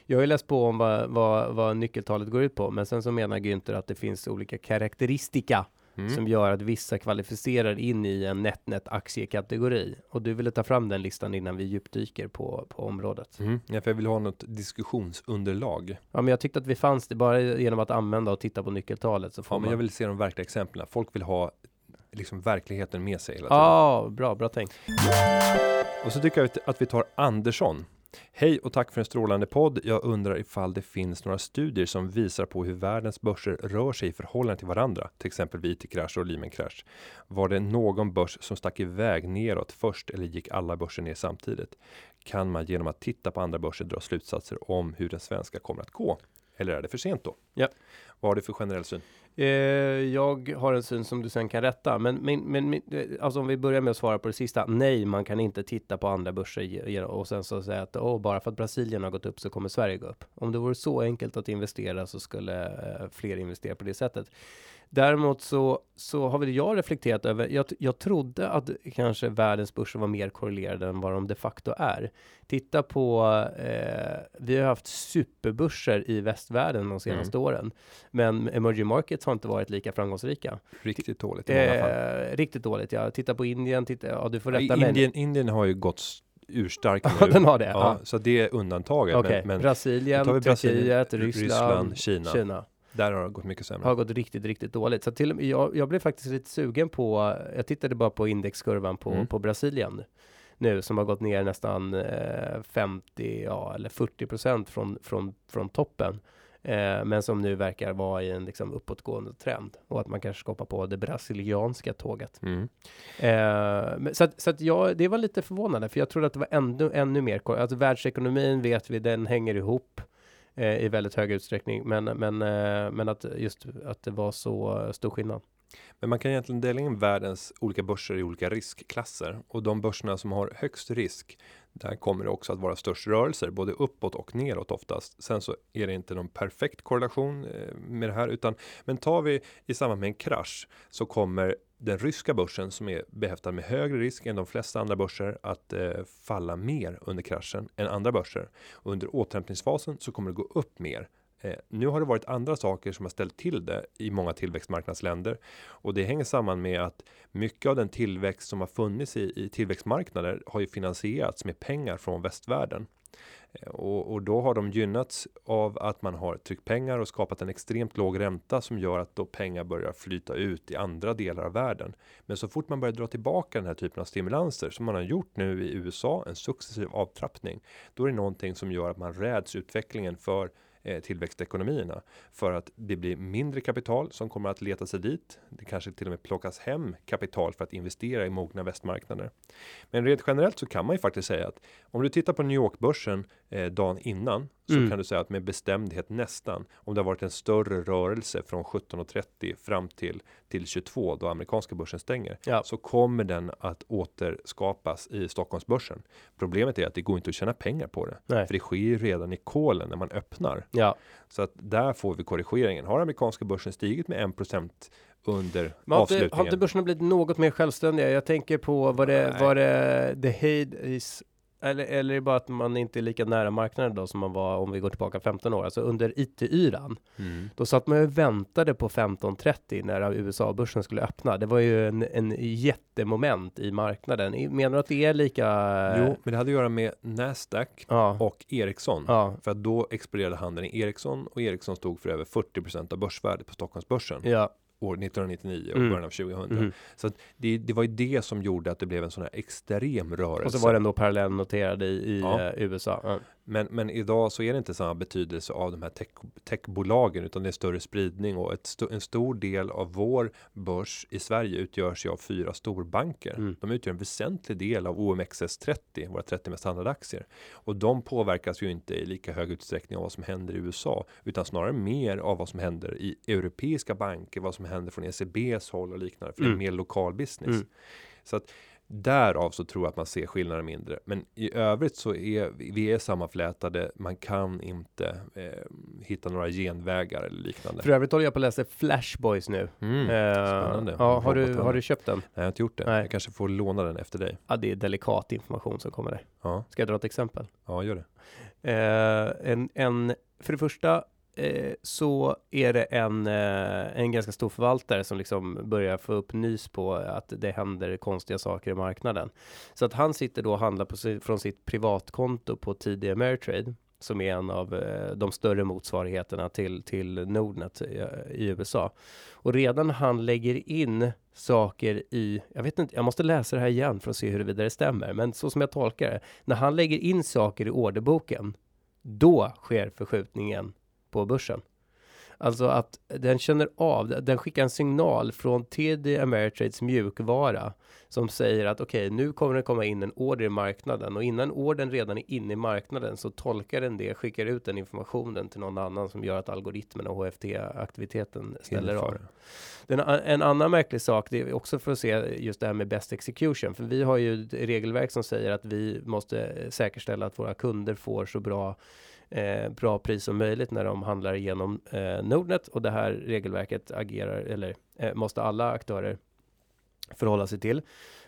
jag har ju läst på om vad, vad, vad nyckeltalet går ut på, men sen så menar Günther att det finns olika karaktäristika Mm. som gör att vissa kvalificerar in i en NetNet-aktiekategori. Och du ville ta fram den listan innan vi djupdyker på, på området. Mm. Ja, för jag vill ha något diskussionsunderlag. Ja, men jag tyckte att vi fanns det bara genom att använda och titta på nyckeltalet så får Ja, men man. jag vill se de verkliga exemplen. Folk vill ha liksom verkligheten med sig hela tiden. Ja, bra, bra tänkt. Och så tycker jag att vi tar Andersson. Hej och tack för en strålande podd. Jag undrar ifall det finns några studier som visar på hur världens börser rör sig i förhållande till varandra, till exempel vid IT-krasch och Lehman-krasch. Var det någon börs som stack iväg neråt först eller gick alla börser ner samtidigt? Kan man genom att titta på andra börser dra slutsatser om hur den svenska kommer att gå? Eller är det för sent då? Ja. Vad har du för generell syn? Eh, jag har en syn som du sen kan rätta, men, men, men eh, alltså om vi börjar med att svara på det sista. Nej, man kan inte titta på andra börser och sen så säga att åh, bara för att Brasilien har gått upp så kommer Sverige gå upp. Om det vore så enkelt att investera så skulle eh, fler investera på det sättet. Däremot så, så har väl jag reflekterat över, jag, jag trodde att kanske världens börser var mer korrelerade än vad de de facto är. Titta på, eh, vi har haft superbörser i västvärlden de senaste åren. Men emerging markets har inte varit lika framgångsrika. Riktigt dåligt i många fall. Eh, riktigt dåligt, ja. Titta på Indien, titta, ja du får rätta mig. Indien, Indien har ju gått s- urstark Ja, nu. den har det. Ja, Ja. så det är undantaget. Okej, Men, men Brasilien, Turkiet, Ryssland, Ryssland, Kina. Kina. Där har det gått mycket sämre. har gått riktigt, riktigt dåligt. Så till och med, jag, jag blev faktiskt lite sugen på, jag tittade bara på indexkurvan på, Mm. på Brasilien nu som har gått ner nästan eh, 50, ja eller 40 procent från, från, från toppen. Eh, men som nu verkar vara i en liksom uppåtgående trend och att man kanske ska hoppa på det brasilianska tåget. Mm. Eh, men så att, så att jag, det var lite förvånande, för jag trodde att det var ännu, ännu mer, alltså världsekonomin vet vi, den hänger ihop Eh, i väldigt hög utsträckning, men, men, eh, men att just att det var så stor skillnad. Men man kan egentligen dela in världens olika börser i olika riskklasser och de börserna som har högst risk. Där kommer det också att vara störst rörelser både uppåt och neråt oftast. Sen så är det inte någon perfekt korrelation eh, med det här utan men tar vi i samband med en krasch så kommer den ryska börsen som är behäftad med högre risk än de flesta andra börser att eh, falla mer under kraschen än andra börser. Under återhämtningsfasen så kommer det gå upp mer. Eh, nu har det varit andra saker som har ställt till det i många tillväxtmarknadsländer och det hänger samman med att mycket av den tillväxt som har funnits i, i tillväxtmarknader har ju finansierats med pengar från västvärlden. Eh, och, och då har de gynnats av att man har tryckt pengar och skapat en extremt låg ränta som gör att då pengar börjar flyta ut i andra delar av världen. Men så fort man börjar dra tillbaka den här typen av stimulanser som man har gjort nu i USA, en successiv avtrappning, då är det någonting som gör att man räds utvecklingen för Eh, tillväxtekonomierna för att det blir mindre kapital som kommer att leta sig dit. Det kanske till och med plockas hem kapital för att investera i mogna västmarknader. Men rent generellt så kan man ju faktiskt säga att om du tittar på New York-börsen eh, dagen innan så Mm. kan du säga att med bestämdhet nästan om det har varit en större rörelse från 17.30 fram till till 22 då amerikanska börsen stänger Ja. så kommer den att återskapas i Stockholmsbörsen. Problemet är att det går inte att tjäna pengar på det Nej. för det sker ju redan i kolen när man öppnar Ja. så att där får vi korrigeringen. Har amerikanska börsen stigit med 1% under Men har inte, avslutningen? har inte börserna blivit något mer självständiga? Jag tänker på vad det, Nej. var det the Hades eller, eller är det bara att man inte är lika nära marknaden då som man var om vi går tillbaka 15 år, alltså under IT-yran. Mm. Då satt man ju och väntade på 15.30 när USA-börsen skulle öppna. Det var ju en, en jättemoment i marknaden. Menar du att det är lika? Jo, men det hade att göra med Nasdaq Ja, och Ericsson. ja, För att då exploderade handeln i Ericsson och Ericsson stod för över 40% av börsvärdet på Stockholmsbörsen ja. År 1999 och Mm. början av 2000. mhm. Så det, det var ju det som gjorde att det blev en sån här extrem rörelse. Och så var den då parallellnoterad i, i Ja. eh, USA. Ja. Men, men idag så är det inte samma betydelse av de här tech, techbolagen utan det är större spridning och ett sto, en stor del av vår börs i Sverige utgörs ju av fyra storbanker. Mm. De utgör en väsentlig del av OMXS30, våra 30 mest handlade aktier. Och de påverkas ju inte i lika hög utsträckning av vad som händer i USA utan snarare mer av vad som händer i europeiska banker, vad som händer från ECBs håll och liknande. För det är Mm. mer lokal business. Mm. Så att Därav så tror jag att man ser skillnader mindre. Men i övrigt så är vi är sammanflätade. Man kan inte eh, hitta några genvägar eller liknande. För övrigt håller jag på att läsa Flashboys nu. Mm, Eh, spännande. Ja, har du, har du köpt den? Nej, jag har inte gjort det. Nej. Jag kanske får låna den efter dig. Ja, det är delikat information som kommer där. Ja, Ska jag dra ett exempel? ja gör det. Eh, en, en, för det första eh, så är det en, eh, en ganska stor förvaltare som liksom börjar få upp nys på att det händer konstiga saker i marknaden. Så att han sitter då och handlar på, si- från sitt privatkonto på TD Ameritrade som är en av eh, de större motsvarigheterna till, till Nordnet eh, i, i USA. Och redan han lägger in saker i, jag vet inte, jag måste läsa det här igen för att se huruvida det stämmer, men så som jag tolkar det, när han lägger in saker i orderboken, då sker förskjutningen på börsen. Alltså att den känner av, den skickar en signal från TD Ameritrades mjukvara som säger att okej, nu kommer det komma in en order i marknaden och innan ordern redan är inne i marknaden så tolkar den det, skickar ut den informationen till någon annan som gör att algoritmerna och HFT-aktiviteten ställer av. Den, en annan märklig sak, det är också för att se just det här med best execution. För vi har ju ett regelverk som säger att vi måste säkerställa att våra kunder får så bra eh, bra pris som möjligt när de handlar genom eh, Nordnet och det här regelverket agerar eller eh, måste alla aktörer förhålla sig till.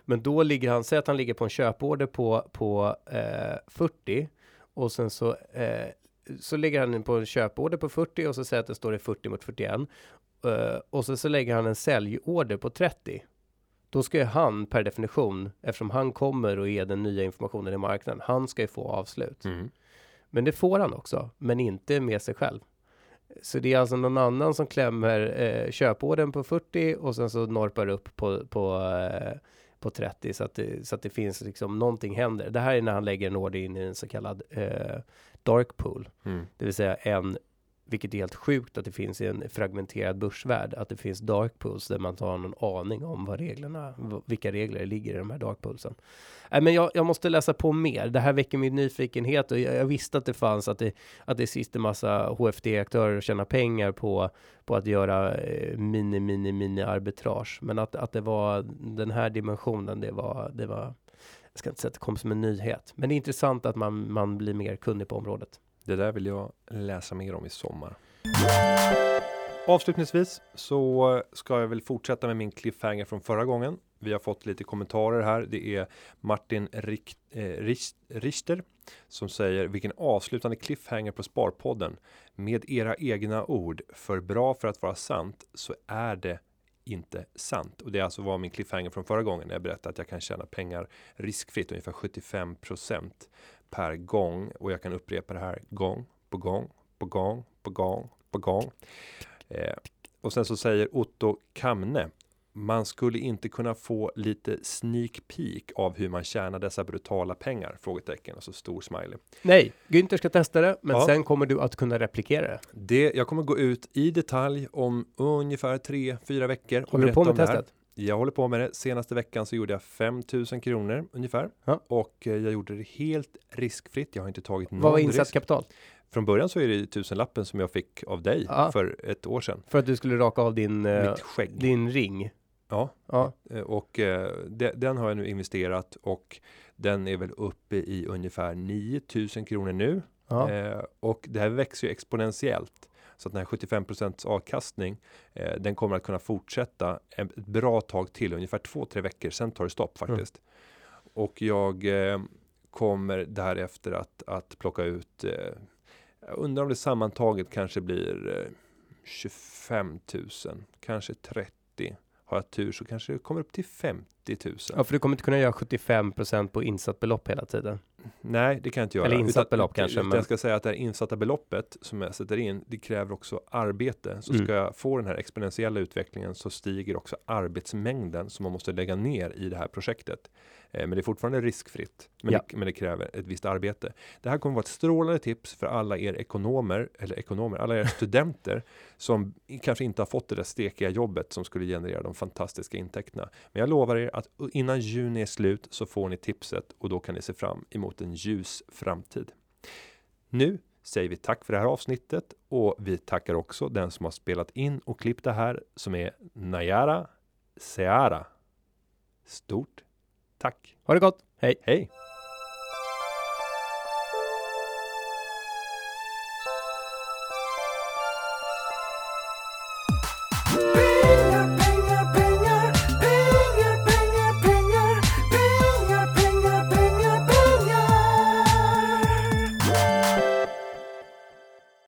Men då ligger han, säg att han ligger på en köporder på, på eh, 40 och sen så eh, så lägger han på en köporder på 40 och så säger att det står i 40 mot 41 Uh, eh, och så, så lägger han en säljorder på 30. Då ska ju han per definition, eftersom han kommer och ger den nya informationen i marknaden, han ska ju få avslut. Mm. Men det får han också, men inte med sig själv. Så det är alltså någon annan som klämmer eh, köporden på 40 och sen så norpar upp på, på, eh, på 30 så att, det, så att det finns liksom någonting händer. Det här är när han lägger en order in i en så kallad eh, dark pool, Mm. det vill säga en vilket är helt sjukt att det finns i en fragmenterad börsvärld, att det finns dark pools där man inte har någon aning om vad reglerna, vilka regler det ligger i de här dark poolsen. Nej, men jag, jag måste läsa på mer. Det här väcker min nyfikenhet och jag, jag visste att det fanns, att det, att det sitter massa HFD-aktörer och tjänar pengar på, på att göra eh, mini, mini, mini arbitrage. Men att, att det var den här dimensionen, det var, det var, jag ska inte säga att det kom som en nyhet, men det är intressant att man, man blir mer kunnig på området. Det där vill jag läsa mer om i sommar. Avslutningsvis så ska jag väl fortsätta med min cliffhanger från förra gången. Vi har fått lite kommentarer här. Det är Martin Richt, eh, Richt, Richter som säger vilken avslutande cliffhanger på Sparpodden. Med era egna ord, för bra för att vara sant så är det inte sant. Och det alltså var min cliffhanger från förra gången när jag berättade att jag kan tjäna pengar riskfritt ungefär 75% per gång och jag kan upprepa det här gång på gång på gång på gång på gång. Eh, och sen så säger Otto Kamne man skulle inte kunna få lite sneak peek av hur man tjänar dessa brutala pengar? Frågetecken, alltså stor smiley. Nej, Günther ska testa det, men Ja. sen kommer du att kunna replikera det. Det, jag kommer gå ut i detalj om ungefär tre, fyra veckor. Håller du på med testet? Jag håller på med det. Senaste veckan så gjorde jag 5000 kronor ungefär. Ja. Och eh, jag gjorde det helt riskfritt. Jag har inte tagit någon Vad var insatt risk. kapital? Från början så är det tusenlappen som jag fick av dig Ja. för ett år sedan. För att du skulle raka av din, eh, din ring. Ja, Ja, eh, och de, den har jag nu investerat och den är väl uppe i ungefär 9000 kronor nu. ja. Eh, och det här växer ju exponentiellt. Så att den här 75% avkastning, eh, den kommer att kunna fortsätta ett bra tag till, ungefär två, tre veckor. Sen tar det stopp Mm. faktiskt. Och jag eh, kommer därefter att, att plocka ut, eh, jag undrar om det sammantaget kanske blir eh, 25 000, kanske 30. Har jag tur så kanske det kommer upp till 50 000. ja, för du kommer inte kunna göra 75% på insatt belopp hela tiden. Nej, det kan jag inte göra. Eller insatt Utan- belopp kanske, Utan men- jag ska säga att det här insatta beloppet som jag sätter in, det kräver också arbete. Så Mm. ska jag få den här exponentiella utvecklingen så stiger också arbetsmängden som man måste lägga ner i det här projektet. Eh, men det är fortfarande riskfritt. Men, Ja. det, men det kräver ett visst arbete. Det här kommer vara ett strålande tips för alla er ekonomer, eller ekonomer, alla er studenter som kanske inte har fått det där stekiga jobbet som skulle generera de fantastiska intäkterna. Men jag lovar er att innan juni är slut så får ni tipset och då kan ni se fram emot en ljus framtid. Nu säger vi tack för det här avsnittet och vi tackar också den som har spelat in och klippt det här som är Nayara Seara. Stort tack! Ha det gott, hej! Hej!